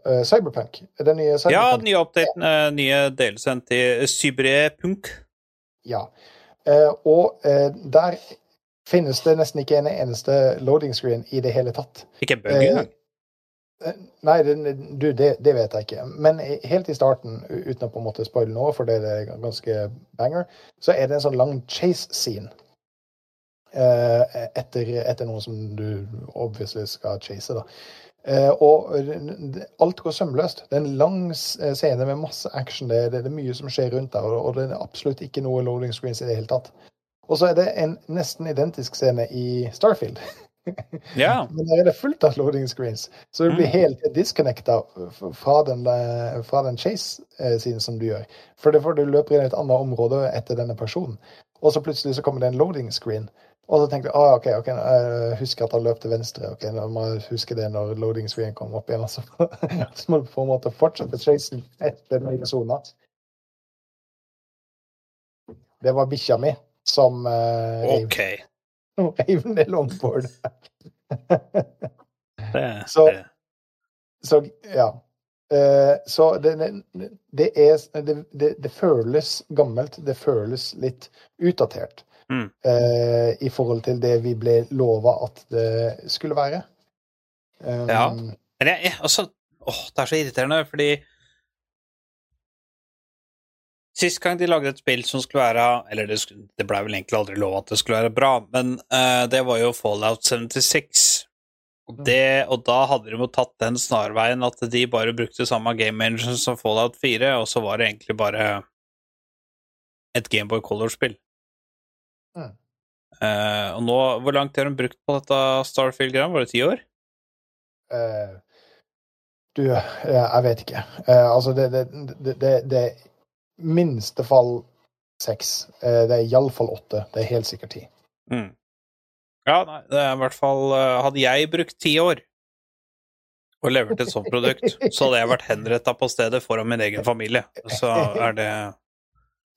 Eh, Cyberpunk. Den nye Ja, den nye eh, nye delelsen til Cyberpunk. Ja. Eh, og eh, der finnes det nesten ikke en eneste loading screen i det hele tatt. Ikke bug Eh, engang. Nei, det, du, det, det vet jeg ikke. Men helt i starten, uten å på en måte spoile nå, for det er ganske banger, så er det en sånn lang chase scene. Eh, etter, etter noen som du obviously skal chase, da. Eh, og alt går sømløst. Det er en lang eh, scene med masse action. Det, er- det, er mye som skjer rundt der, og, det er absolutt ikke noe loading screens i det hele tatt. Og så er det en nesten identisk scene i Starfield. Ja. Men der er det fullt av loading screens, så du blir Mm. helt disconnecta fra den, eh, fra den chase-siden som du gjør. For det for du løper inn i et annet område etter denne personen, og så plutselig så kommer det en loading screen. Og så tenkte jeg ah, OK, ok, jeg husker at han løp til venstre. ok, Nå må jeg huske det når loading screen kommer opp igjen. Altså. Så, må du på en måte fortsette chasen etter den sona. Det var bikkja mi som uh, OK. reiv ned longboard. Det, Så-. Så ja. Uh, så det, det, det er det, det, det føles gammelt. Det føles litt utdatert Mm. eh, i forhold til det vi ble lova at det skulle være. Um, Ja. Men jeg, jeg altså Åh, det er så irriterende, fordi Sist gang de lagde et spill som skulle være Eller det, det blei vel egentlig aldri lov at det skulle være bra, men uh, det var jo Fallout 76. Og, det, og da hadde de jo tatt den snarveien at de bare brukte samme game engine som Fallout 4, og så var det egentlig bare et Gameboy Color-spill. Mm. Eh, og nå, hvor langt har hun brukt på dette Starfield-greiet? Var det ti år? Uh, du, eh, jeg vet ikke. Uh, altså, det, det, det, det, det er minste fall seks. Det er iallfall åtte. Det er helt sikkert ti. Mm. Ja, nei, det er i hvert fall Hadde jeg brukt ti år og levert et sånt produkt, så hadde jeg vært henretta på stedet foran min egen familie. Så er det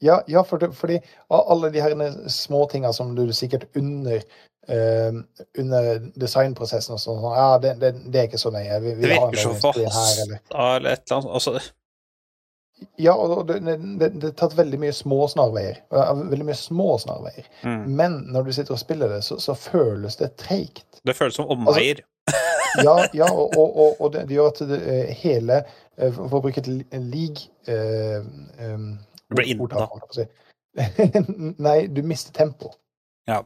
Ja, ja for det, fordi alle de her små tinga som du sikkert unner uh, under designprosessen og sånn Ja, det, det, det er ikke så nøye. Vi, vi Det virker så loading-screen eller eller et eller annet. Altså, Ja, og det, er tatt veldig mye små snarveier. Veldig mye små snarveier. mm. Men når du sitter og spiller det, så, så føles det treigt. Det føles som omveier. Ja, ja og, og, og, det, gjør at det, eh, hele eh, For å bruke et league eh, um, Du ble si. Nei, du mister tempo. Ja.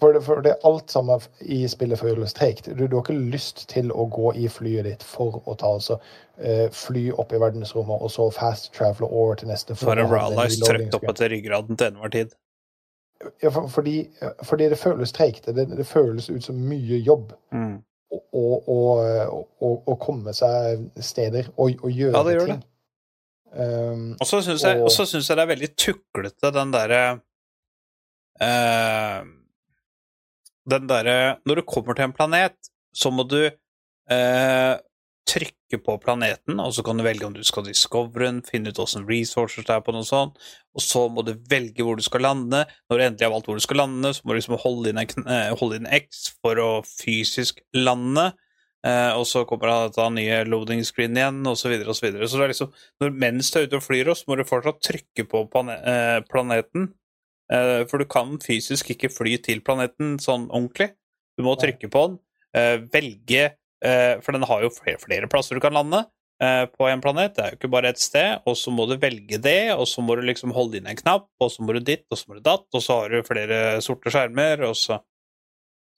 For det, for det alt sammen i spillet føles treigt. Du, du har ikke lyst til å gå i flyet ditt for å ta altså uh, fly opp i verdensrommet, og så fast travel over til neste. For å reloading trykt opp etter ryggraden til enhver tid. Ja, for, fordi, fordi det føles treigt. Det, det føles ut som mye jobb Mm. å, å, å, å, å komme seg steder og, og gjøre Ja, det gjør ting. Um, Og så syns jeg, jeg det er veldig tuklete, den derre uh, Den derre Når du kommer til en planet, så må du uh, trykke på planeten, og så kan du velge om du skal discovere den, finne ut åssen resources det er på noe sånt, og så må du velge hvor du skal lande. Når du endelig har valgt hvor du skal lande, så må du liksom holde inn, en, eh, holde inn X for å fysisk lande. Eh, og så kommer det da nye loading screen igjen, og så videre og så. Så det er liksom, når, mens du er ute og flyr, så må du fortsatt trykke på plane, eh, planeten. Eh, for du kan fysisk ikke fly til planeten sånn ordentlig. Du må trykke på den, eh, velge eh, For den har jo flere, flere plasser du kan lande eh, på en planet. Det er jo ikke bare ett sted. Og så må du velge det, og så må du liksom holde inn en knapp, og så må du ditt, og så må du datt, og så har du flere sorte skjermer, og så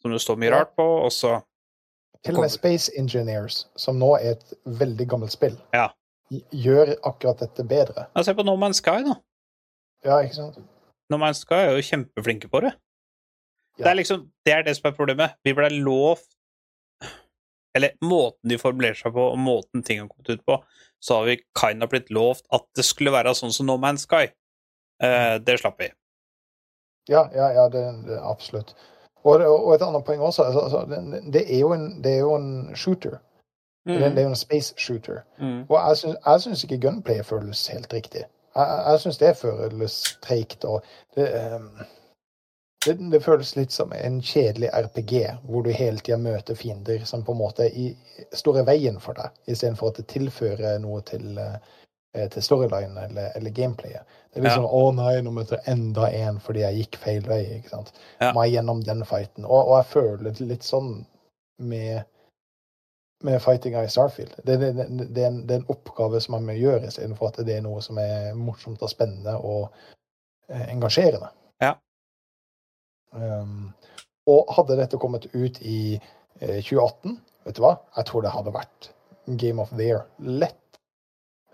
som det står mye rart på, og så til og med Space Engineers, som nå er et veldig gammelt spill, Ja. gjør akkurat dette bedre. Ja, Se på No Man's Sky, da. Ja, ikke sant? No Man's Sky er jo kjempeflinke på det. Ja. Det er liksom, det er det som er problemet. Vi ble lovt Eller måten de formulerer seg på, og måten ting har kommet ut på, så har vi kind of blitt lovt at det skulle være sånn som No Man's Sky. Eh, det slapp vi. Ja, ja, ja det, det, absolutt. Og, og et annet poeng også. Altså, altså, det, er jo en, det er jo en shooter. Det, det er jo en space shooter. Mm. Og jeg syns, ikke gunplay føles helt riktig. Jeg, jeg- jeg syns det føles treigt. Og det, um, det, det føles litt som en kjedelig RPG, hvor du hele tida møter fiender som på en måte i, står i veien for deg, istedenfor at det tilfører noe til, eh, til storyline eller, eller gameplayet. Det er liksom 'Å nei, nå møter jeg enda en fordi jeg gikk feil vei'. ikke sant? Ja. Må jeg gjennom den fighten. Og, og jeg føler litt sånn med med fightinga i Starfield. Det, det, det, det, er en, det er en oppgave som man må gjøre, istedenfor at det er noe som er morsomt og spennende og eh, engasjerende. Ja. Um, og hadde dette kommet ut i eh, 2018, vet du hva? Jeg tror det hadde vært Game of the Year. Lett.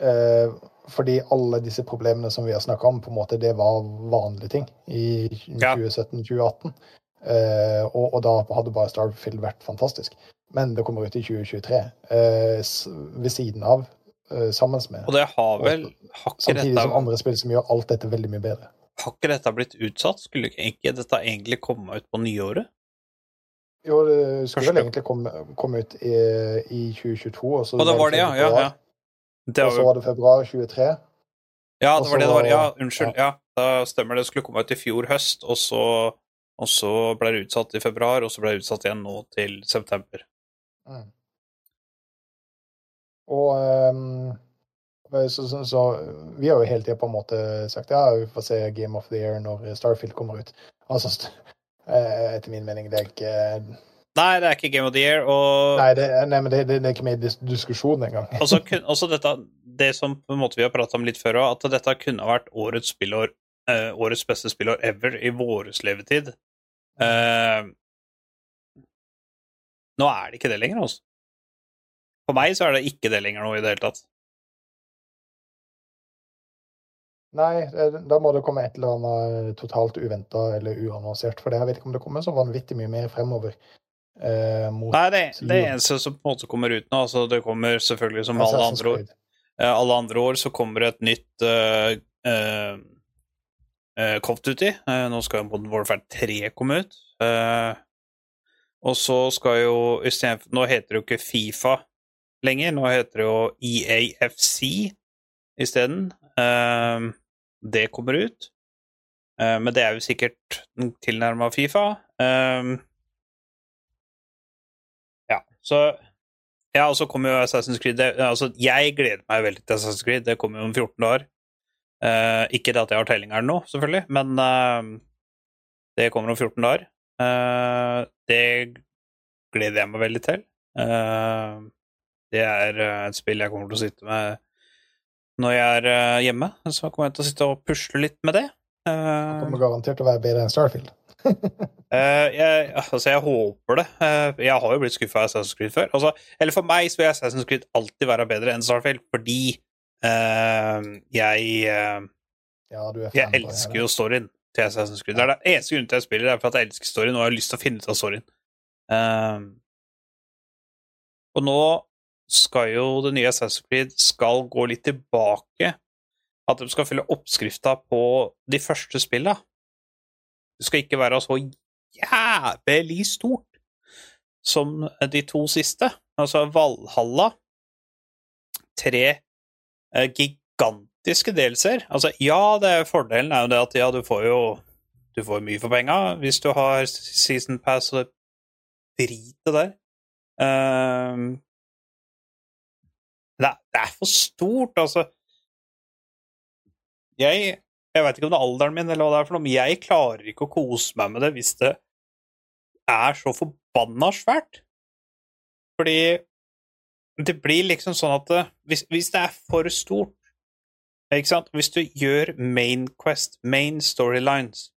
Eh, fordi alle disse problemene som vi har snakka om, på en måte det var vanlige ting i 2017-2018. Eh, og, og da hadde bare Starfield vært fantastisk. Men det kommer ut i 2023, eh, ved siden av, eh, sammen med Og det har vel Har Samtidig som andre spill som gjør alt dette veldig mye bedre. har ikke dette blitt utsatt? Skulle ikke dette egentlig komme ut på nyåret? Jo, det skulle Kanskje vel egentlig komme, komme ut i, i 2022, og så Og det var det, ja. ja, ja. Det Og så var det februar 23. Ja, det var det det var. Ja, unnskyld. Ja, da stemmer det. Det skulle komme ut i fjor høst, og så, og så ble det utsatt i februar, og så ble det utsatt igjen nå til september. Mm. Og um, så, så, så vi har jo hele tida på en måte sagt ja, vi får se Game of the Year når Starfield kommer ut. Altså, eh, etter min mening, det er ikke Nei, det er ikke Game of the Year, og Nei, det, nei men det, det, det er ikke med i diskusjonen diskusjon engang. også, også dette, det som på en måte vi har pratet om litt før òg, at dette kunne ha vært årets spillår, uh, årets beste spillår ever i våres levetid. Uh, nå er det ikke det lenger, altså. For meg så er det ikke det lenger nå i det hele tatt. Nei, eh, da må det komme et eller annet totalt uventa eller uannonsert. For det jeg vet ikke om det kommer så vanvittig mye mer fremover. Eh, mot Nei, det, det eneste som på en måte kommer ut nå, altså det kommer selvfølgelig som alle andre år eh, alle andre år så kommer det et nytt uh, uh, uh, Call Duty. Eh, nå skal jo Modern Warfare 3 komme ut. Eh, og så skal jo istedenfor Nå heter det jo ikke Fifa lenger, nå heter det jo EAFC isteden. Uh, det kommer ut. Eh, men det er jo sikkert tilnærma Fifa. Eh, Så Ja, og så kommer jo Assassin's Creed det, Altså, jeg gleder meg veldig til Assassin's Creed. Det kommer jo om 14 dager. Uh, ikke at jeg har tellingeren nå, selvfølgelig, men uh, det kommer om 14 dager. Uh, det gleder jeg meg veldig til. Eh, det er et spill jeg kommer til å sitte med når jeg er hjemme. Så kommer jeg til å sitte og pusle litt med det. Det kommer garantert til å være bedre enn Starfield. Eh, jeg, altså, jeg håper det. Uh, jeg har jo blitt skuffa av Assassin's Creed før. Altså, eller for meg så vil Assassin's Creed alltid være bedre enn Starfield, fordi uh, jeg, Ja, du jeg elsker jo storyen til Assassin's Creed. Det er det eneste grunnen til at jeg spiller, det er for at jeg elsker storyen, og jeg har lyst til å finne ut av storyen. Og nå skal jo det nye Assassin's Creed skal gå litt tilbake. At de skal følge oppskrifta på de første spilla. Det skal ikke være så jævlig stort som de to siste. Altså Valhalla Tre eh, gigantiske delser. Altså, ja, er fordelen er jo det at ja, du får jo du får mye for penga hvis du har season pass og det dritet der. Ehm, det, er, det er for stort, altså. Jeg jeg veit ikke om det er alderen min, eller hva det er for noe, men jeg klarer ikke å kose meg med det hvis det er så forbanna svært. Fordi det blir liksom sånn at det, hvis, hvis det er for stort ikke sant? Hvis du gjør main quest, main storylines,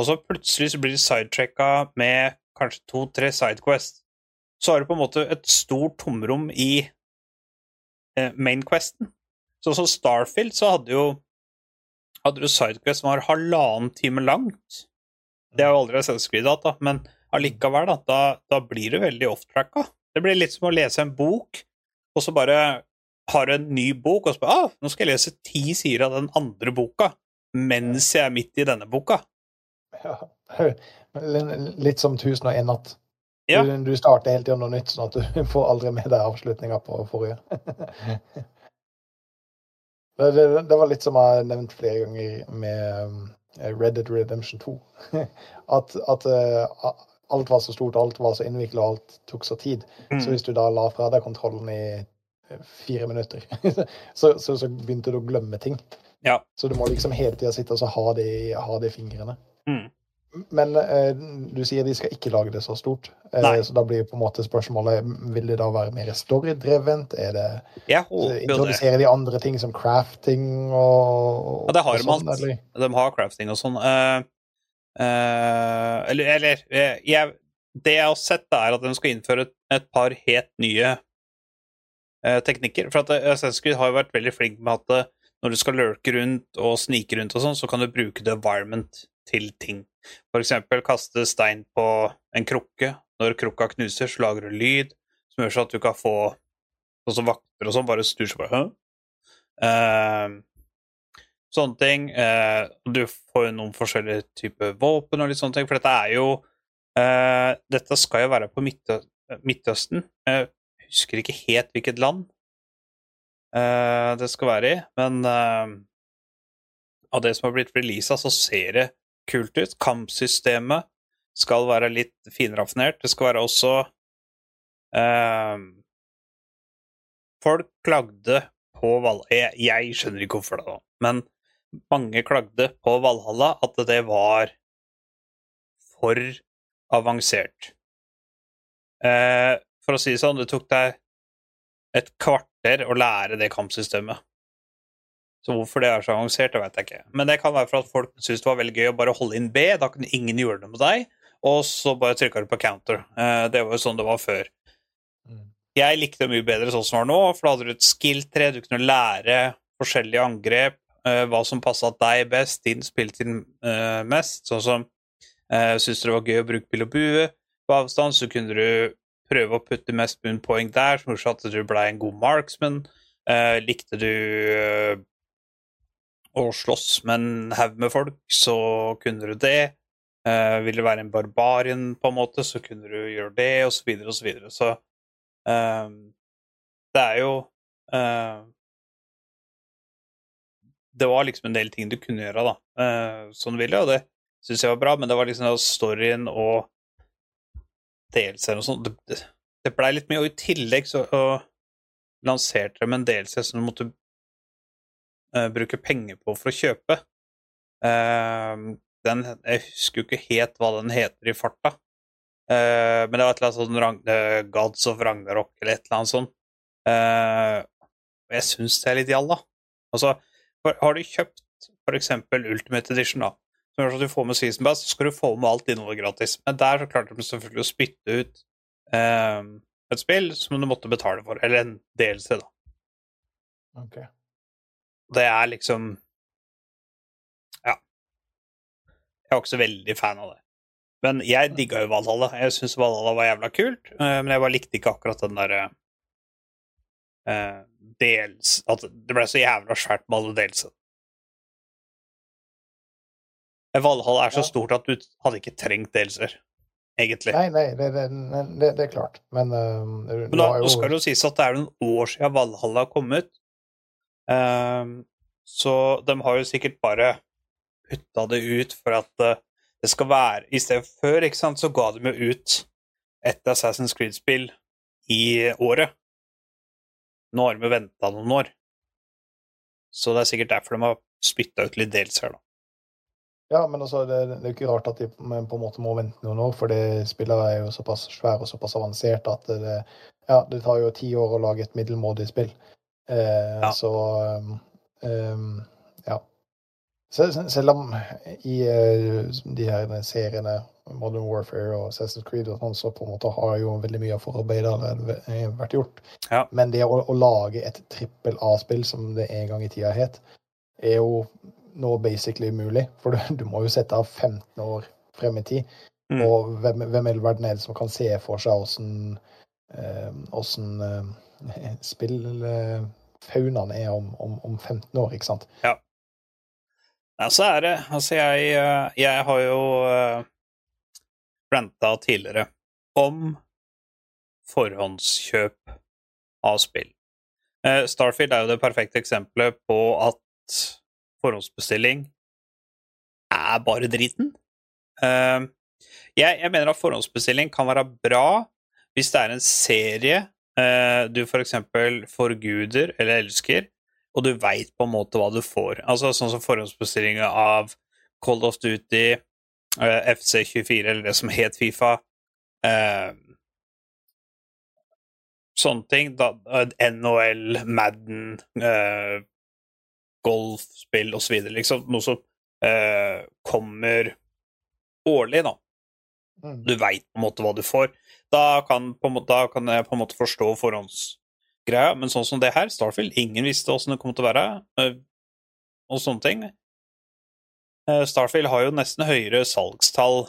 og så plutselig så blir det sidetracka med kanskje to-tre sidequest, så har du på en måte et stort tomrom i eh, main questen. Sånn som Starfield, så hadde jo hadde du sidequest som var halvannen time langt. Det har jo aldri Assassin's Creed hatt, da, men allikevel, da, da, da blir du veldig off-tracka. Det blir litt som å lese en bok, og så bare har du en ny bok, og så bare ah, nå skal jeg lese ti sider av den andre boka mens jeg er midt i denne boka. Ja. Litt som 1001 natt. Ja. Du, du starter hele tiden noe nytt, sånn at du får aldri med deg avslutninga på forrige. det, det, det var litt som jeg har nevnt flere ganger med um, Red Dead Redemption 2. at at uh, alt var så stort, alt var så innvikla, og alt tok så tid. Mm. Så hvis du da la fra deg kontrollen i eh, fire minutter, så, så, så begynte du å glemme ting. Ja. Så du må liksom hele tida sitte og så ha det, ha det i fingrene. Mm. Men eh, du sier de skal ikke lage det så stort. Eh, så da blir på en måte spørsmålet Vil det da være mer storydrevent? Er det jo det. Introduserer de andre ting som crafting og Ja, det har og de alt. De har crafting og sånn. Uh, uh, eller eller eh, jeg, Det jeg har sett, er at de skal innføre et, et par helt nye uh, teknikker. For at eh, Assassin's Creed har jo vært veldig flink med at eh, når du skal lurke rundt og snike rundt og sånn, så kan du bruke the environment til ting. For eksempel kaste stein på en krukke. Når krukka knuser, så lager du lyd som gjør sånn at du kan få Sånn som vakter og sånn, bare snur seg bare? Eh, sånne ting. Eh, du får jo noen forskjellige typer våpen og litt sånne ting, for dette er jo eh, Dette skal jo være på Midtø Midtøsten. Jeg husker ikke helt hvilket land eh, det skal være i, men eh, av det som har blitt releasa, så ser det kult ut. Kampsystemet skal være litt finraffinert. Det skal være også eh, Folk klagde på Valhalla jeg, jeg skjønner ikke hvorfor, det da, men mange klagde på Valhalla at det var for avansert. Eh, for å si det sånn, det tok deg et kvarter å lære det kampsystemet. Så hvorfor det er så avansert, det vet jeg ikke. Men det kan være for at folk syntes det var veldig gøy å bare holde inn B, da kunne ingen gjøre det med deg, og så bare trykka du på counter. Eh, det var jo sånn det var før. Mm. Jeg likte det mye bedre sånn som det var nå, for da hadde du et skill-tre, du kunne lære forskjellige angrep, eh, hva som passa deg best, din spilletid eh, mest. Sånn som uh, syntes du det var gøy å bruke pil og bue på avstand, så kunne du prøve å putte mest mulig poeng der, som gjorde at du ble en god marksman. Likte du å slåss med en haug med folk, så kunne du det. Uh, vil du være en barbarien, på en måte, så kunne du gjøre det, og så videre og så videre. Så uh, det er jo uh, Det var liksom en del ting du kunne gjøre, da, uh, som du ville, og det syns jeg var bra, men det var liksom storyen og delser og sånn det, det, blei litt mye, og i tillegg så lanserte de en DLC som du måtte eh, bruke penger på for å kjøpe. Eh, den, jeg husker jo ikke helt hva den heter i farta, Eh, men det var et eller annet sånn Ragn- Gods of Ragnarok eller et eller annet sånt. Jeg syns det er litt jalla. Altså, har du kjøpt eksempel Ultimate Edition, da, som gjør at du får med Season Pass, så skal du få med alt innholdet gratis. Men der så klarte de selvfølgelig å spytte ut eh, et spill som du måtte betale for, eller en DLC, da. Ok. Det er liksom Ja. Jeg var ikke så veldig fan av det. Men jeg digga jo Valhalla. Jeg syns Valhalla var jævla kult, eh, men jeg bare likte ikke akkurat den derre uh, dels... At det ble så jævla svært med alle delsene. Valhalla er så stort at du hadde ikke trengt delser, egentlig. Nei, nei, det, det, det, det er klart. Men, uh, Men da, nå skal det jo sies at det er noen år siden Valhalla kom ut. Ehm, så de har jo sikkert bare putta det ut for at eh, det skal være I stedet før, ikke sant, så ga de jo ut et Assassin's Creed-spill i året. Nå har de venta noen år. Så det er sikkert derfor de har spytta ut litt dels her, da. Ja, men altså, det, er jo ikke rart at de på en måte må vente noen år, for det spillet er jo såpass svære og såpass avanserte at det, ja, det tar jo ti år å lage et middelmådig spill. Eh, Ja. Så um, ja. Sel- sel- Selv om i uh, de her seriene Modern Warfare og Assassin's Creed og sånn, så på en måte har jo veldig mye av forarbeidet allerede vært gjort. Ja. Men det å, å lage et trippel A-spill, som det en gang i tida het, er jo nå basically umulig. For du, du må jo sette av 15 år frem i tid. Mm. Og hvem, hvem i all verden er det som kan se for seg åssen eh, åssen eh, spillfaunaen er om, om, om 15 år, ikke sant? Ja, så er det Altså, jeg, eh, jeg har jo uh, ranta tidligere om forhåndskjøp av spill. Eh, Starfield er jo det perfekte eksempelet på at forhåndsbestilling er bare driten. Eh, jeg, jeg mener at forhåndsbestilling kan være bra hvis det er en serie eh, du for eksempel forguder eller elsker, og du veit på en måte hva du får. Altså sånn som forhåndsbestillinga av Cold of Duty, eh, FC24, eller det som het Fifa. Eh, sånne ting. NHL, Madden, golfspill osv. Liksom. Noe som kommer årlig, da. Mm. Du veit på en måte hva du får. Da kan, måte, da kan jeg på en måte forstå forhåndsgreia, men sånn som det her, Starfield, ingen visste åssen det kom til å være, eh, og sånne ting. Eh, Starfield har jo nesten høyere salgstall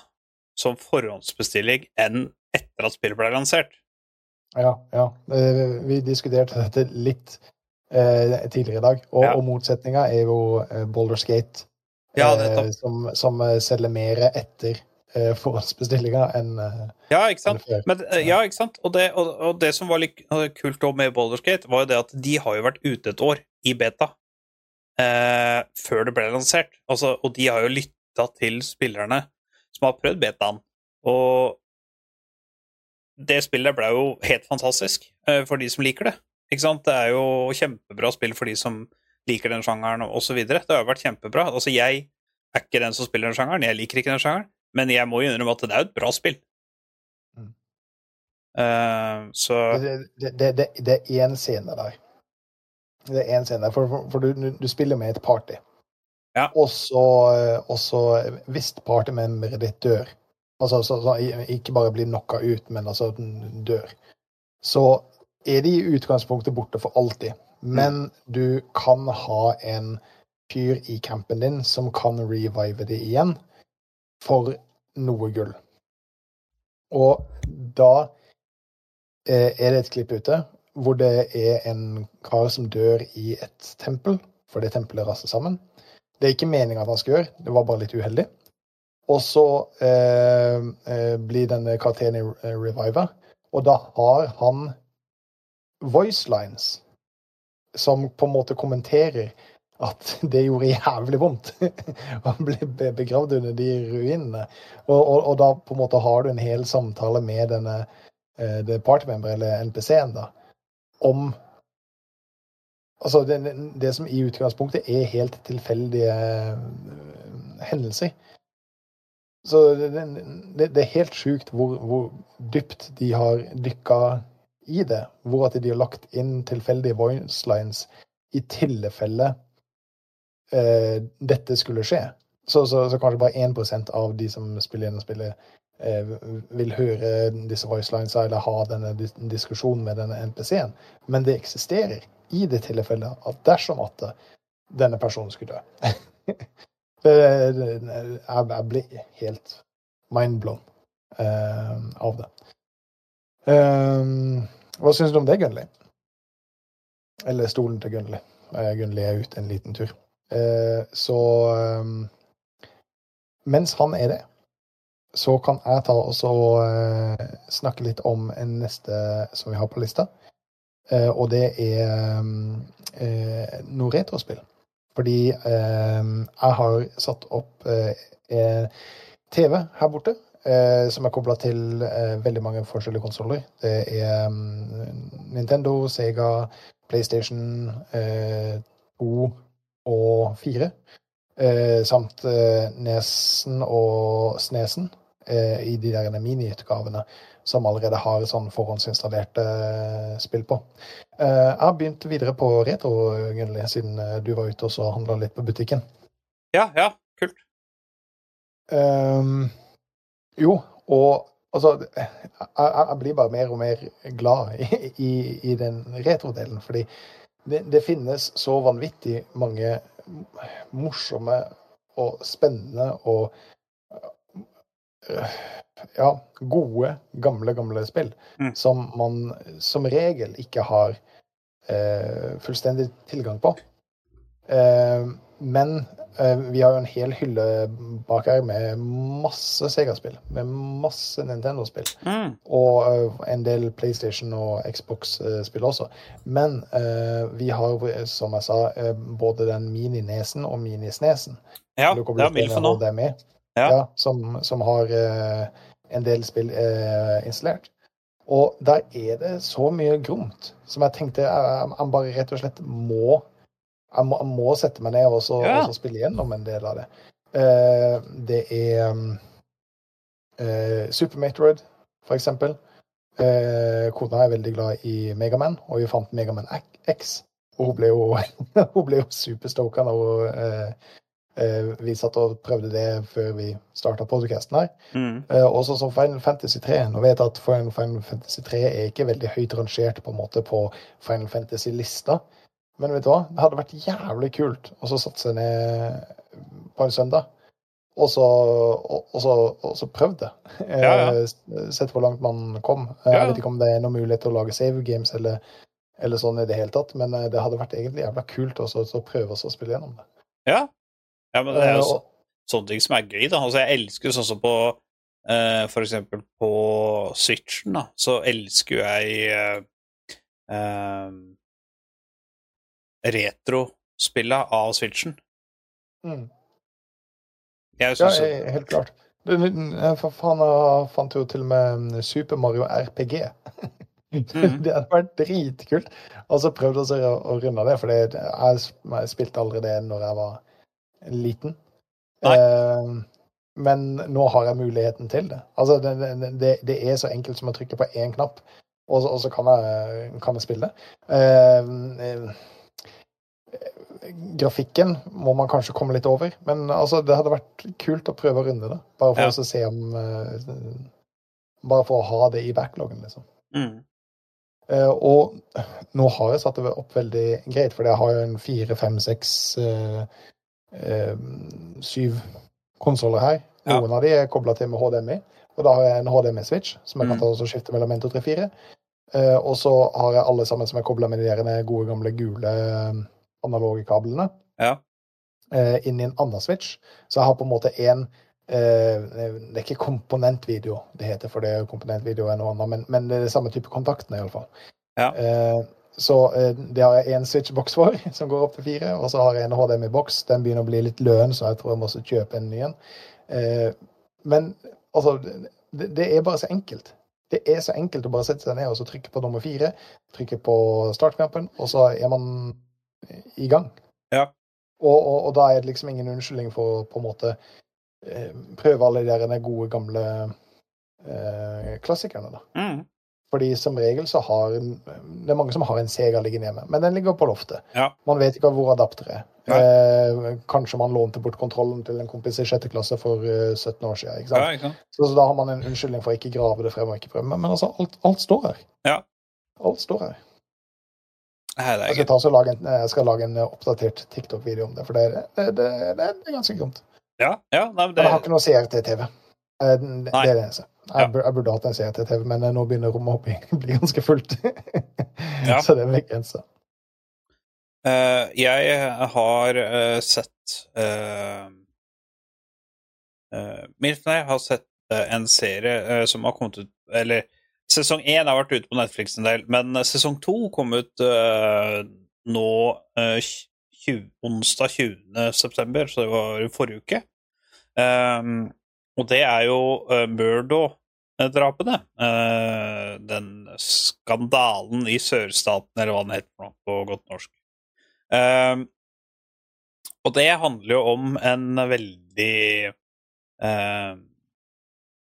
som forhåndsbestilling enn etter at spillet ble lansert. Ja, ja. Eh, Vi diskuterte dette litt eh, tidligere i dag, og, Ja. og motsetninga er jo Boulder Skate, Ja, eh, nettopp. som, som selger mer etter eh, forhåndsbestillinga enn eh, Ja, ikke sant? før. Men, eh, ja, ikke sant? Og det, og, og det som var litt kult med Baldur's Gate, var jo det at de har jo vært ute et år i beta eh, før det ble lansert. Altså, og de har jo lytta til spillerne som har prøvd betaen. Og det spillet ble jo helt fantastisk eh, for de som liker det. Ikke sant? Det er jo kjempebra spill for de som liker den sjangeren, videre. Det har jo vært kjempebra. Altså, jeg er ikke den som spiller den sjangeren, jeg liker ikke den sjangeren, men jeg må jo innrømme at det er jo et bra spill. Mm. Uh, så Det, det, det, det, er én scene der. Det er én scene der, for, for, for du, du spiller med et party. Ja. Og så, hvis party-memmer partymemberet ditt dør, altså så, så, ikke bare blir knocka ut, men altså den dør, så er de i utgangspunktet borte for alltid. Men du kan ha en fyr i campen din som kan revive det igjen for noe gull. Og da eh, er det et klipp ute hvor det er en kar som dør i et tempel, for det tempelet raser sammen. Det er ikke meninga at han skal gjøre, det var bare litt uheldig. Og så eh, eh, blir denne karakteren eh, reviva, og da har han voice lines som på en måte kommenterer at det gjorde jævlig vondt. Han ble begravd under de ruinene. Og, og, og da på en måte har du en hel samtale med denne uh, det partymember eller NPC-en, da, om Altså, det, det som i utgangspunktet er helt tilfeldige eh, hendelser. Så det, det, det er helt sjukt hvor, hvor dypt de har dykka i det. Hvor at de har lagt inn tilfeldige voice lines i tilfelle eh, dette skulle skje. Så, så, så kanskje bare 1 av de som spiller gjennom spillet, eh, vil høre disse voicelines eller ha denne dis diskusjonen med denne NPC-en. Men det eksisterer i det tilfellet at dersom at denne personen skulle dø. Jeg, blir helt mindblown eh, av det. Um, hva syns du om det, Gunnli? Eller stolen til Gunnli. Eh, Gunnli er ute en liten tur. Eh, så um, mens han er det, så kan jeg ta og eh, snakke litt om en neste som vi har på lista. Eh, og det er um, eh, noe retrospill. Fordi eh, jeg har satt opp TV her borte, som er kobla til veldig mange forskjellige konsoller. Det er Nintendo, Sega, PlayStation eh, 2 og 4. Eh, samt eh, Nesen og Snesen eh, i de der miniutgavene som allerede har sånn forhåndsinstallerte spill på. Eh, jeg har begynt videre på retro, Gunnli, siden du var ute og handla litt på butikken. Ja, ja, kult. Um, jo, og altså jeg jeg blir bare mer og mer glad i, i, i den retrodelen, fordi det, det finnes så vanvittig mange morsomme og spennende og øh, ja, gode, gamle, gamle spill Mm. som man som regel ikke har eh, fullstendig tilgang på. Eh, men eh, vi har jo en hel hylle bak her med masse Sega-spill, med masse Nintendo-spill. Mm. Og eh, en del PlayStation og Xbox-spill også. Men eh, vi har, som jeg sa, både den mini-nesen og mini-snesen. Ja, det er til for nå. Ja. ja, som, som har en del spill installert. Og der er det så mye gromt som jeg tenkte jeg bare rett og slett må Jeg må, jeg må sette meg ned og, så, Ja. og spille gjennom en del av det. Uh, det er um, uh, Super Metroid, for eksempel. Uh, kona er veldig glad i Megaman, og vi fant Megaman X. Og hun ble jo, hun ble jo superstoka når hun vi satt og prøvde det før vi starta podcasten her. Mm. Også som Final Fantasy 3. Nå vet jeg at Final Final Fantasy 3 er ikke veldig høyt rangert på en måte på Final Fantasy-lista. Men vet du hva? Det hadde vært jævlig kult å satse ned på en søndag og så, og, og så, og så prøvd det. Eh, Ja, ja. Sett hvor langt man kom. Jeg Ja. Vet ikke om det er noen mulighet til å lage save games eller, eller sånn i det hele tatt, men eh, det hadde vært egentlig jævla kult også, å prøve å spille gjennom det. Ja. ja, men det er jo Eh, så, sånne ting som er gøy, da. Altså, jeg elsker sånn som på uh, For eksempel på Switchen, da, så elsker jeg uh, eh, retrospillet av Switchen. Mm. Jeg Ja, synes, eh, helt klart. Du, For faen, jeg fant jo til og med Super Mario RPG. Mhm. Det hadde vært dritkult. Og så prøvde jeg å, runde det, for jeg, jeg spilte aldri det når jeg var liten. Eh, men nå har jeg muligheten til det. Altså, det, det, det, er så enkelt som å trykke på én knapp, og, så- og så kan jeg, kan jeg spille. det. eh, grafikken må man kanskje komme litt over, men altså, det hadde vært kult å prøve å runde det. Bare for Ja. å se om eh, Bare for å ha det i backloggen, liksom. mm, Uh, og nå har jeg satt det opp veldig greit, for jeg har jo en fire, fem, seks, eh, syv konsoller her. Ja. Noen av de er kobla til med HDMI, og da har jeg en HDMI-switch som jeg kan Mm. ta og skifte mellom 1, 2, 3, 4. Uh, og så har jeg alle sammen som er kobla med de der gode, gamle, gule analoge kablene ja. eh, inn i en annen switch. Så jeg har på en måte en eh, Det er ikke komponentvideo det heter, for det er komponentvideo er noe annet, men, men det er det samme type kontaktene, iallfall. Ja. Eh, så det har jeg én switchboks for, som går opp til fire, og så har jeg en HDMI-boks. Den begynner å bli litt løn, så jeg tror jeg må også kjøpe en ny en. Eh, men altså, det, det er bare så enkelt. Det er så enkelt å bare sette seg ned og så trykke på nummer fire, trykke på startknappen, og så er man i gang. Ja. Og, og, og da er det liksom ingen unnskyldning for å på en måte eh, prøve alle de gode, gamle eh, klassikerne, da. Mm. Fordi som regel så har en, Det er mange som har en Sega liggende hjemme, men den ligger på loftet. Ja. Man vet ikke hvor adapteret er. Eh, kanskje man lånte bort kontrollen til en kompis i sjette klasse for uh, 17 år siden. Ikke sant? Ja, ikke sant? Så, så da har man en unnskyldning for å ikke grave det frem og ikke prøve. Men, men altså, alt, alt står her. Ja. Alt står her. Jeg skal, ta og lage en, jeg skal lage en eh, oppdatert TikTok-video om det, for det, det, det, det, er ganske gromt. Ja, ja, nei, men Men jeg har ikke noe CRT-TV. Eh, Det er det eneste. Jeg, ja. jeg burde hatt en CRT-TV, men eh, nå begynner rommet å bli, ganske fullt. Ja. Så det er begrensa. Uh, jeg har uh, sett uh, Milf, nei, har sett uh, en serie eh, som har kommet ut Eller sesong én har vært ute på Netflix en del, men eh, sesong to kom ut uh, nå uh, 20, onsdag 20. september, så det var i forrige uke. Um, og det er jo uh, Murdo-drapene. Uh, den skandalen i sørstaten, eller hva den heter på godt norsk. Um, og det handler jo om en veldig eh,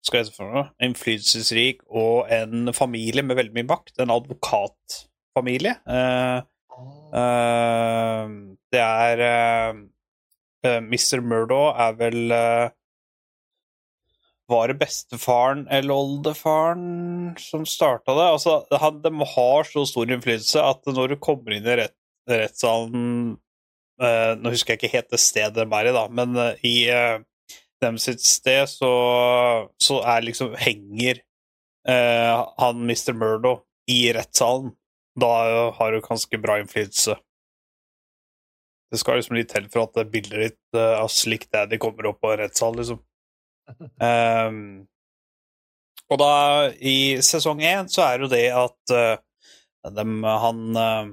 Skal jeg for noe? Innflytelsesrik og en familie med veldig mye makt. En advokatfamilie. Uh, uh, det er eh, eh, Mr. Murdo er vel Var det bestefaren eller oldefaren som starta det? Altså, han, de har så stor innflytelse at når du kommer inn i rett, rettssalen Nå husker jeg ikke helt det stedet de er i, da, men i dem sitt sted så, så er liksom henger eh, han Mr. Murdo i rettssalen. Da har du ganske bra innflytelse. Det skal liksom litt til for at bildet ditt eh, av Slick Daddy kommer opp på en rettssal, liksom. Um, og da, i sesong én, så er jo det at uh, dem, han eh,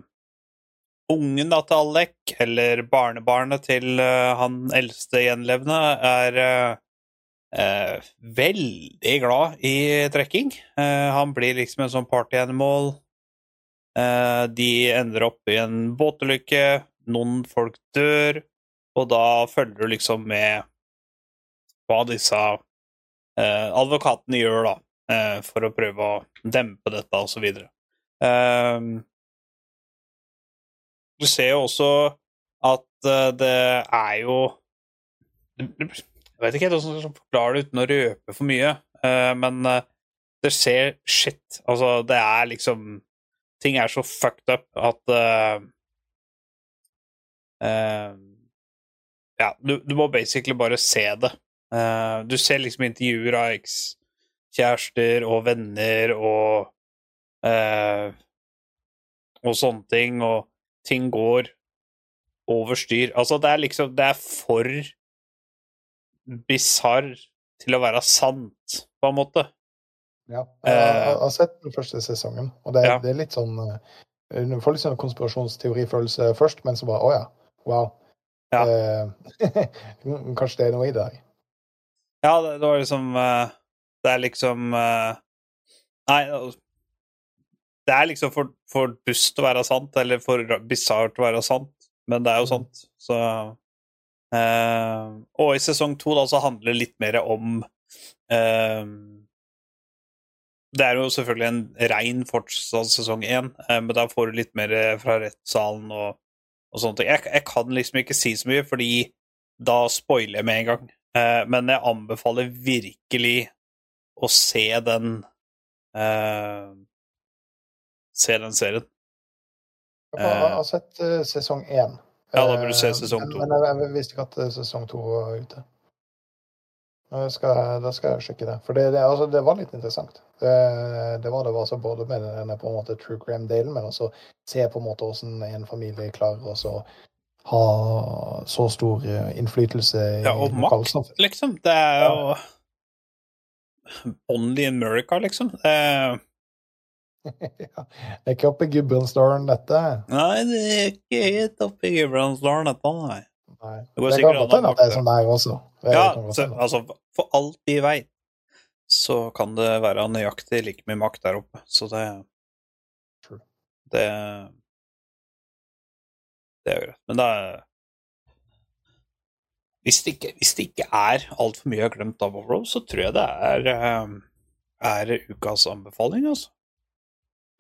Ungen da til Alec, eller barnebarnet til uh, han eldste gjenlevende, er uh, veldig glad i trekking. Han blir liksom en sånn partyanimal. Eh, de ender opp i en båtulykke, noen folk dør, og da følger du liksom med hva disse advokatene gjør, da, for å prøve å dempe dette, og så videre. Eh, du ser jo også at eh, det er jo Jeg vet ikke helt hvordan jeg skal forklare det uten å røpe for mye, eh, men eh, det skjer shit. Altså, det er liksom Ting er så fucked up at uh, uh, Ja, du, du må basically bare se det. Uh, du ser liksom intervjuer av ekskjærester og venner og og sånne ting, og ting går over styr. Altså, det er liksom Det er for bisarr til å være sant, på en måte. Ja. Jeg har- sett den første sesongen, og det, Ja. det er litt sånn eh, Du får litt sånn konspirasjonsteorifølelse først, men så bare Å ja. Wow. Ja. Eh, kanskje det er noe i det her. Ja, det, var liksom eh, Det er liksom eh, Nei, altså, det er liksom for, for dust å være sant, eller for bisart å være sant, men det er jo sant, så eh, Og i sesong to da så handler det litt mer om eh, Det er jo selvfølgelig en rein fortsatt sesong én, eh, men da får du litt mer fra rettssalen og, og sånne ting. Jeg, jeg kan liksom ikke si så mye, fordi da spoiler jeg med en gang. Eh, men jeg anbefaler virkelig å se den eh, Se den serien. Jeg har, sett eh, sesong én. Ja, da bør du se Eh, sesong men- to. Men jeg, jeg visste ikke at eh, sesong to var ute. Skal, da skal jeg sjekke det. For det, det, altså, det var litt interessant. Det, det var det altså både med denne på en måte true crime-delen, men også se på en måte hvordan en familie klarer å ha så stor eh, innflytelse i Ja, og makt, liksom. Det er jo Only in America, liksom. Eh, ja. Det er ikke oppe i Gudbrandsdalen, dette. nei, det er ikke helt oppe i Gudbrandsdalen, dette, nei. Nei. Det Det kan an godt hende at det er som også. Det Ja, så, altså, for alt vi veit, så kan det være nøyaktig like mye makt der oppe. Så det True. Det Det er jo greit. Men det er hvis det, ikke, hvis det ikke er altfor mye jeg har glemt av Overall, så tror jeg det er, eh, er ukas anbefaling, altså.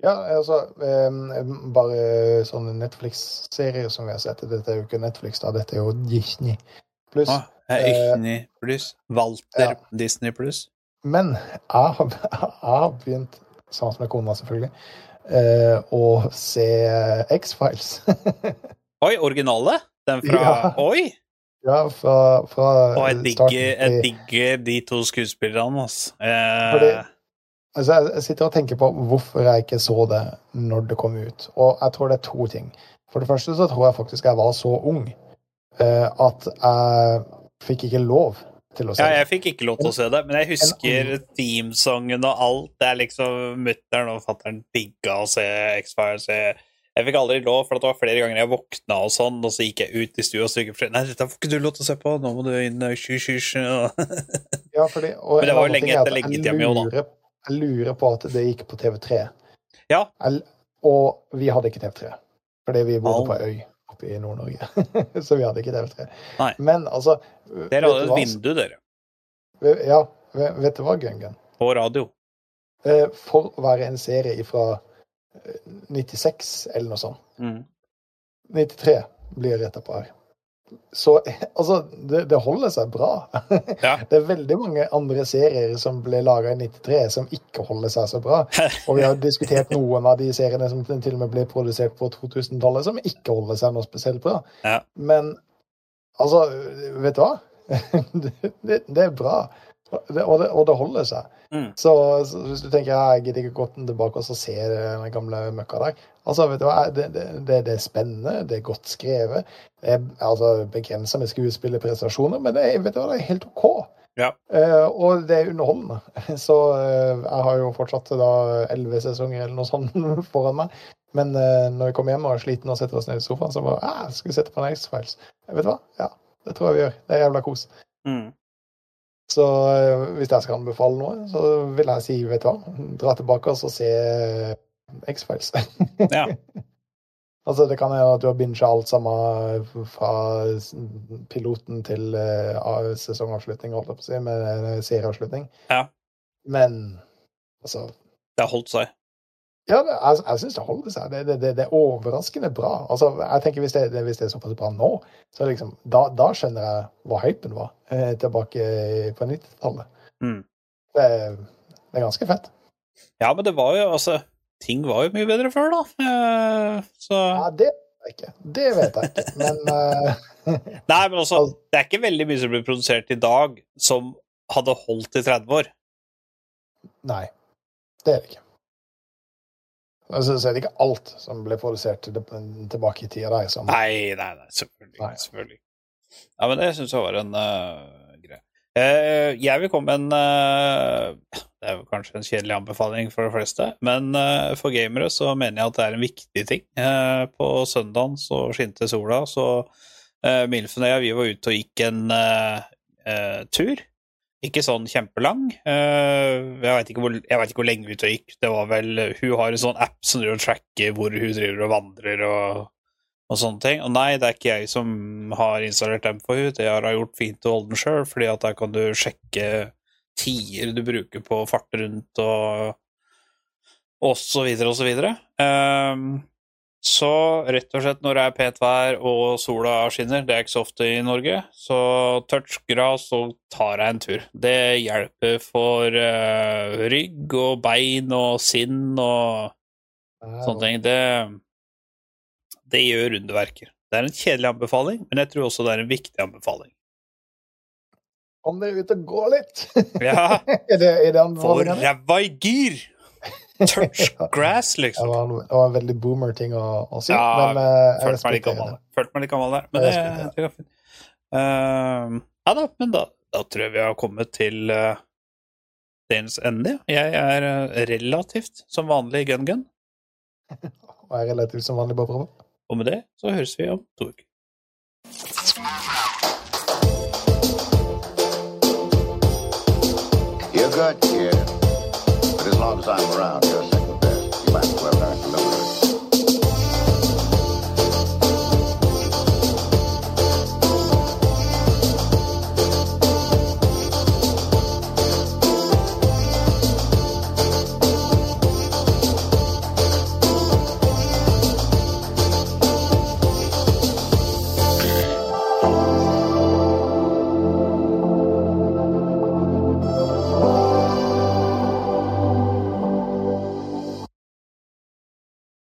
Ja, altså um, Bare sånne Netflix-serier som vi har sett. Dette er jo ikke Netflix, da. Dette er jo Disney pluss. Ah, Disney pluss. Walter Disney pluss. Men jeg har, jeg har begynt, sammen med kona selvfølgelig, uh, å se X-Files. Oi, originale? Den fra Ja. Oi! ja, fra, fra Og jeg digger, jeg digger de to skuespillerne, altså. Eh, Altså, jeg, sitter og tenker på hvorfor jeg ikke så det når det kom ut. Og jeg tror det er to ting. For det første så tror jeg faktisk jeg var så ung uh, at jeg fikk ikke lov til å se det. ja, jeg fikk ikke lov til å se det, men jeg husker teamsongen og alt. Det er liksom mutter'n og fatter'n digga å se X-Files. Jeg, jeg fikk aldri lov, for det var flere ganger jeg våkna og sånn, og så gikk jeg ut i stua og stryket Nei, dette får ikke du lov til å se på, nå må du inn og hysj. Ja, Men det var jo lenge er etter leggetida mi òg, da. Jeg lurer på at det gikk på TV3. Ja. Jeg, og vi hadde ikke TV3, fordi vi bodde Au. på øy oppe i Nord-Norge. så vi hadde ikke TV3. Nei. Men altså Dere hadde et vindu, dere. Ja, vet du hva, Gungun? På radio. Eh, For å være en serie fra 96 eller noe sånt. Mm. 93 blir retta på her. Så altså, det, det holder seg bra. Ja. Det er veldig mange andre serier som ble laga i 93 som ikke holder seg så bra. Og vi har diskutert noen av de seriene som til og med ble produsert på 2000-tallet, som ikke holder seg noe spesielt bra. Ja. Men altså, vet du hva? Det, det, er bra. Og, det, og det holder seg. Mm. Så, så hvis du tenker jeg gidder ikke gå tilbake og så se den gamle møkka der Altså, vet du hva, det, det, det, er spennende, det er godt skrevet. Det er altså, begrensa med skuespillerprestasjoner, men det er, vet du hva, det er helt OK. Ja. Uh, og det er underholdende. Så uh, jeg har jo fortsatt da elleve sesonger eller noe sånt foran meg. Men uh, når vi kommer hjem og er sliten og setter oss ned i sofaen, så bare ah, skal vi sette på en X-Files. Vet du hva? Ja, det tror jeg vi gjør. Det er jævla kos. Mm. Så hvis jeg skal anbefale noe, så vil jeg si, vet du hva, dra tilbake og så se X-Files. Ja. altså, det kan hende at du har binga alt sammen fra piloten til uh, sesongavslutning, holdt jeg på å si, med eh, serieavslutning. Ja. Men altså Det har holdt seg. Ja, det, jeg, jeg syns det holder seg. Det, det, det, er overraskende bra. Altså, jeg tenker Hvis det, det, hvis det er såpass bra nå, så liksom, da, da skjønner jeg hva hypen var eh, tilbake på 90-tallet. Mm. Det, det er ganske fett. Ja, men det var jo altså Ting var jo mye bedre før, da. Eh, så Ja, det vet jeg ikke. Det vet jeg ikke. Men uh... Nei, men også, det er ikke veldig mye som blir produsert i dag som hadde holdt i 30 år. nei. Det er det ikke. Altså, så er det ikke alt som ble produsert til, tilbake i tida der. Som, Nei, nei, nei, selvfølgelig. Nei. selvfølgelig. Ja, men det syns jeg var en uh, jeg vil komme med en eh, Det er kanskje en kjedelig anbefaling for de fleste, men eh, for gamere så mener jeg at det er en viktig ting. Eh, på søndagen så skinte sola, så Milfen og jeg vi var ute og gikk en eh, eh, tur. Ikke sånn kjempelang. Eh, jeg veit ikke, ikke hvor lenge vi ute og gikk. Det var vel, Hun har en sånn app som driver og tracker hvor hun driver og vandrer og og sånne ting. Og nei, det er ikke jeg som har installert MFU, det har jeg gjort fint å holde den sjøl, fordi at der kan du sjekke tider du bruker på å farte rundt og og så videre og så videre. Um, så rett og slett når det er pent vær og sola skinner, det er ikke så ofte i Norge, så touch gras og tar deg en tur. Det hjelper for uh, rygg og bein og sinn og sånne ting. Det, det gjør underverker. Det er en kjedelig anbefaling, men jeg tror også det er en viktig anbefaling. Kom dere ut og gå litt! Ja, er det, er det få ræva i gir! Touch grass, Det liksom. var, en, det var en veldig boomer-ting å, å si, Ja, men uh, Følte meg litt gammel der. Følte meg litt gammel der, men Jeg det, er det. Ehm, ja da, men da, da tror jeg vi har kommet til uh, dagens ende. Jeg er eh, relativt som vanlig gun-gun, Og er relativt som vanlig bare prøve. Og med det så høres vi om to uker. You're good, kid. But as long as I'm around, just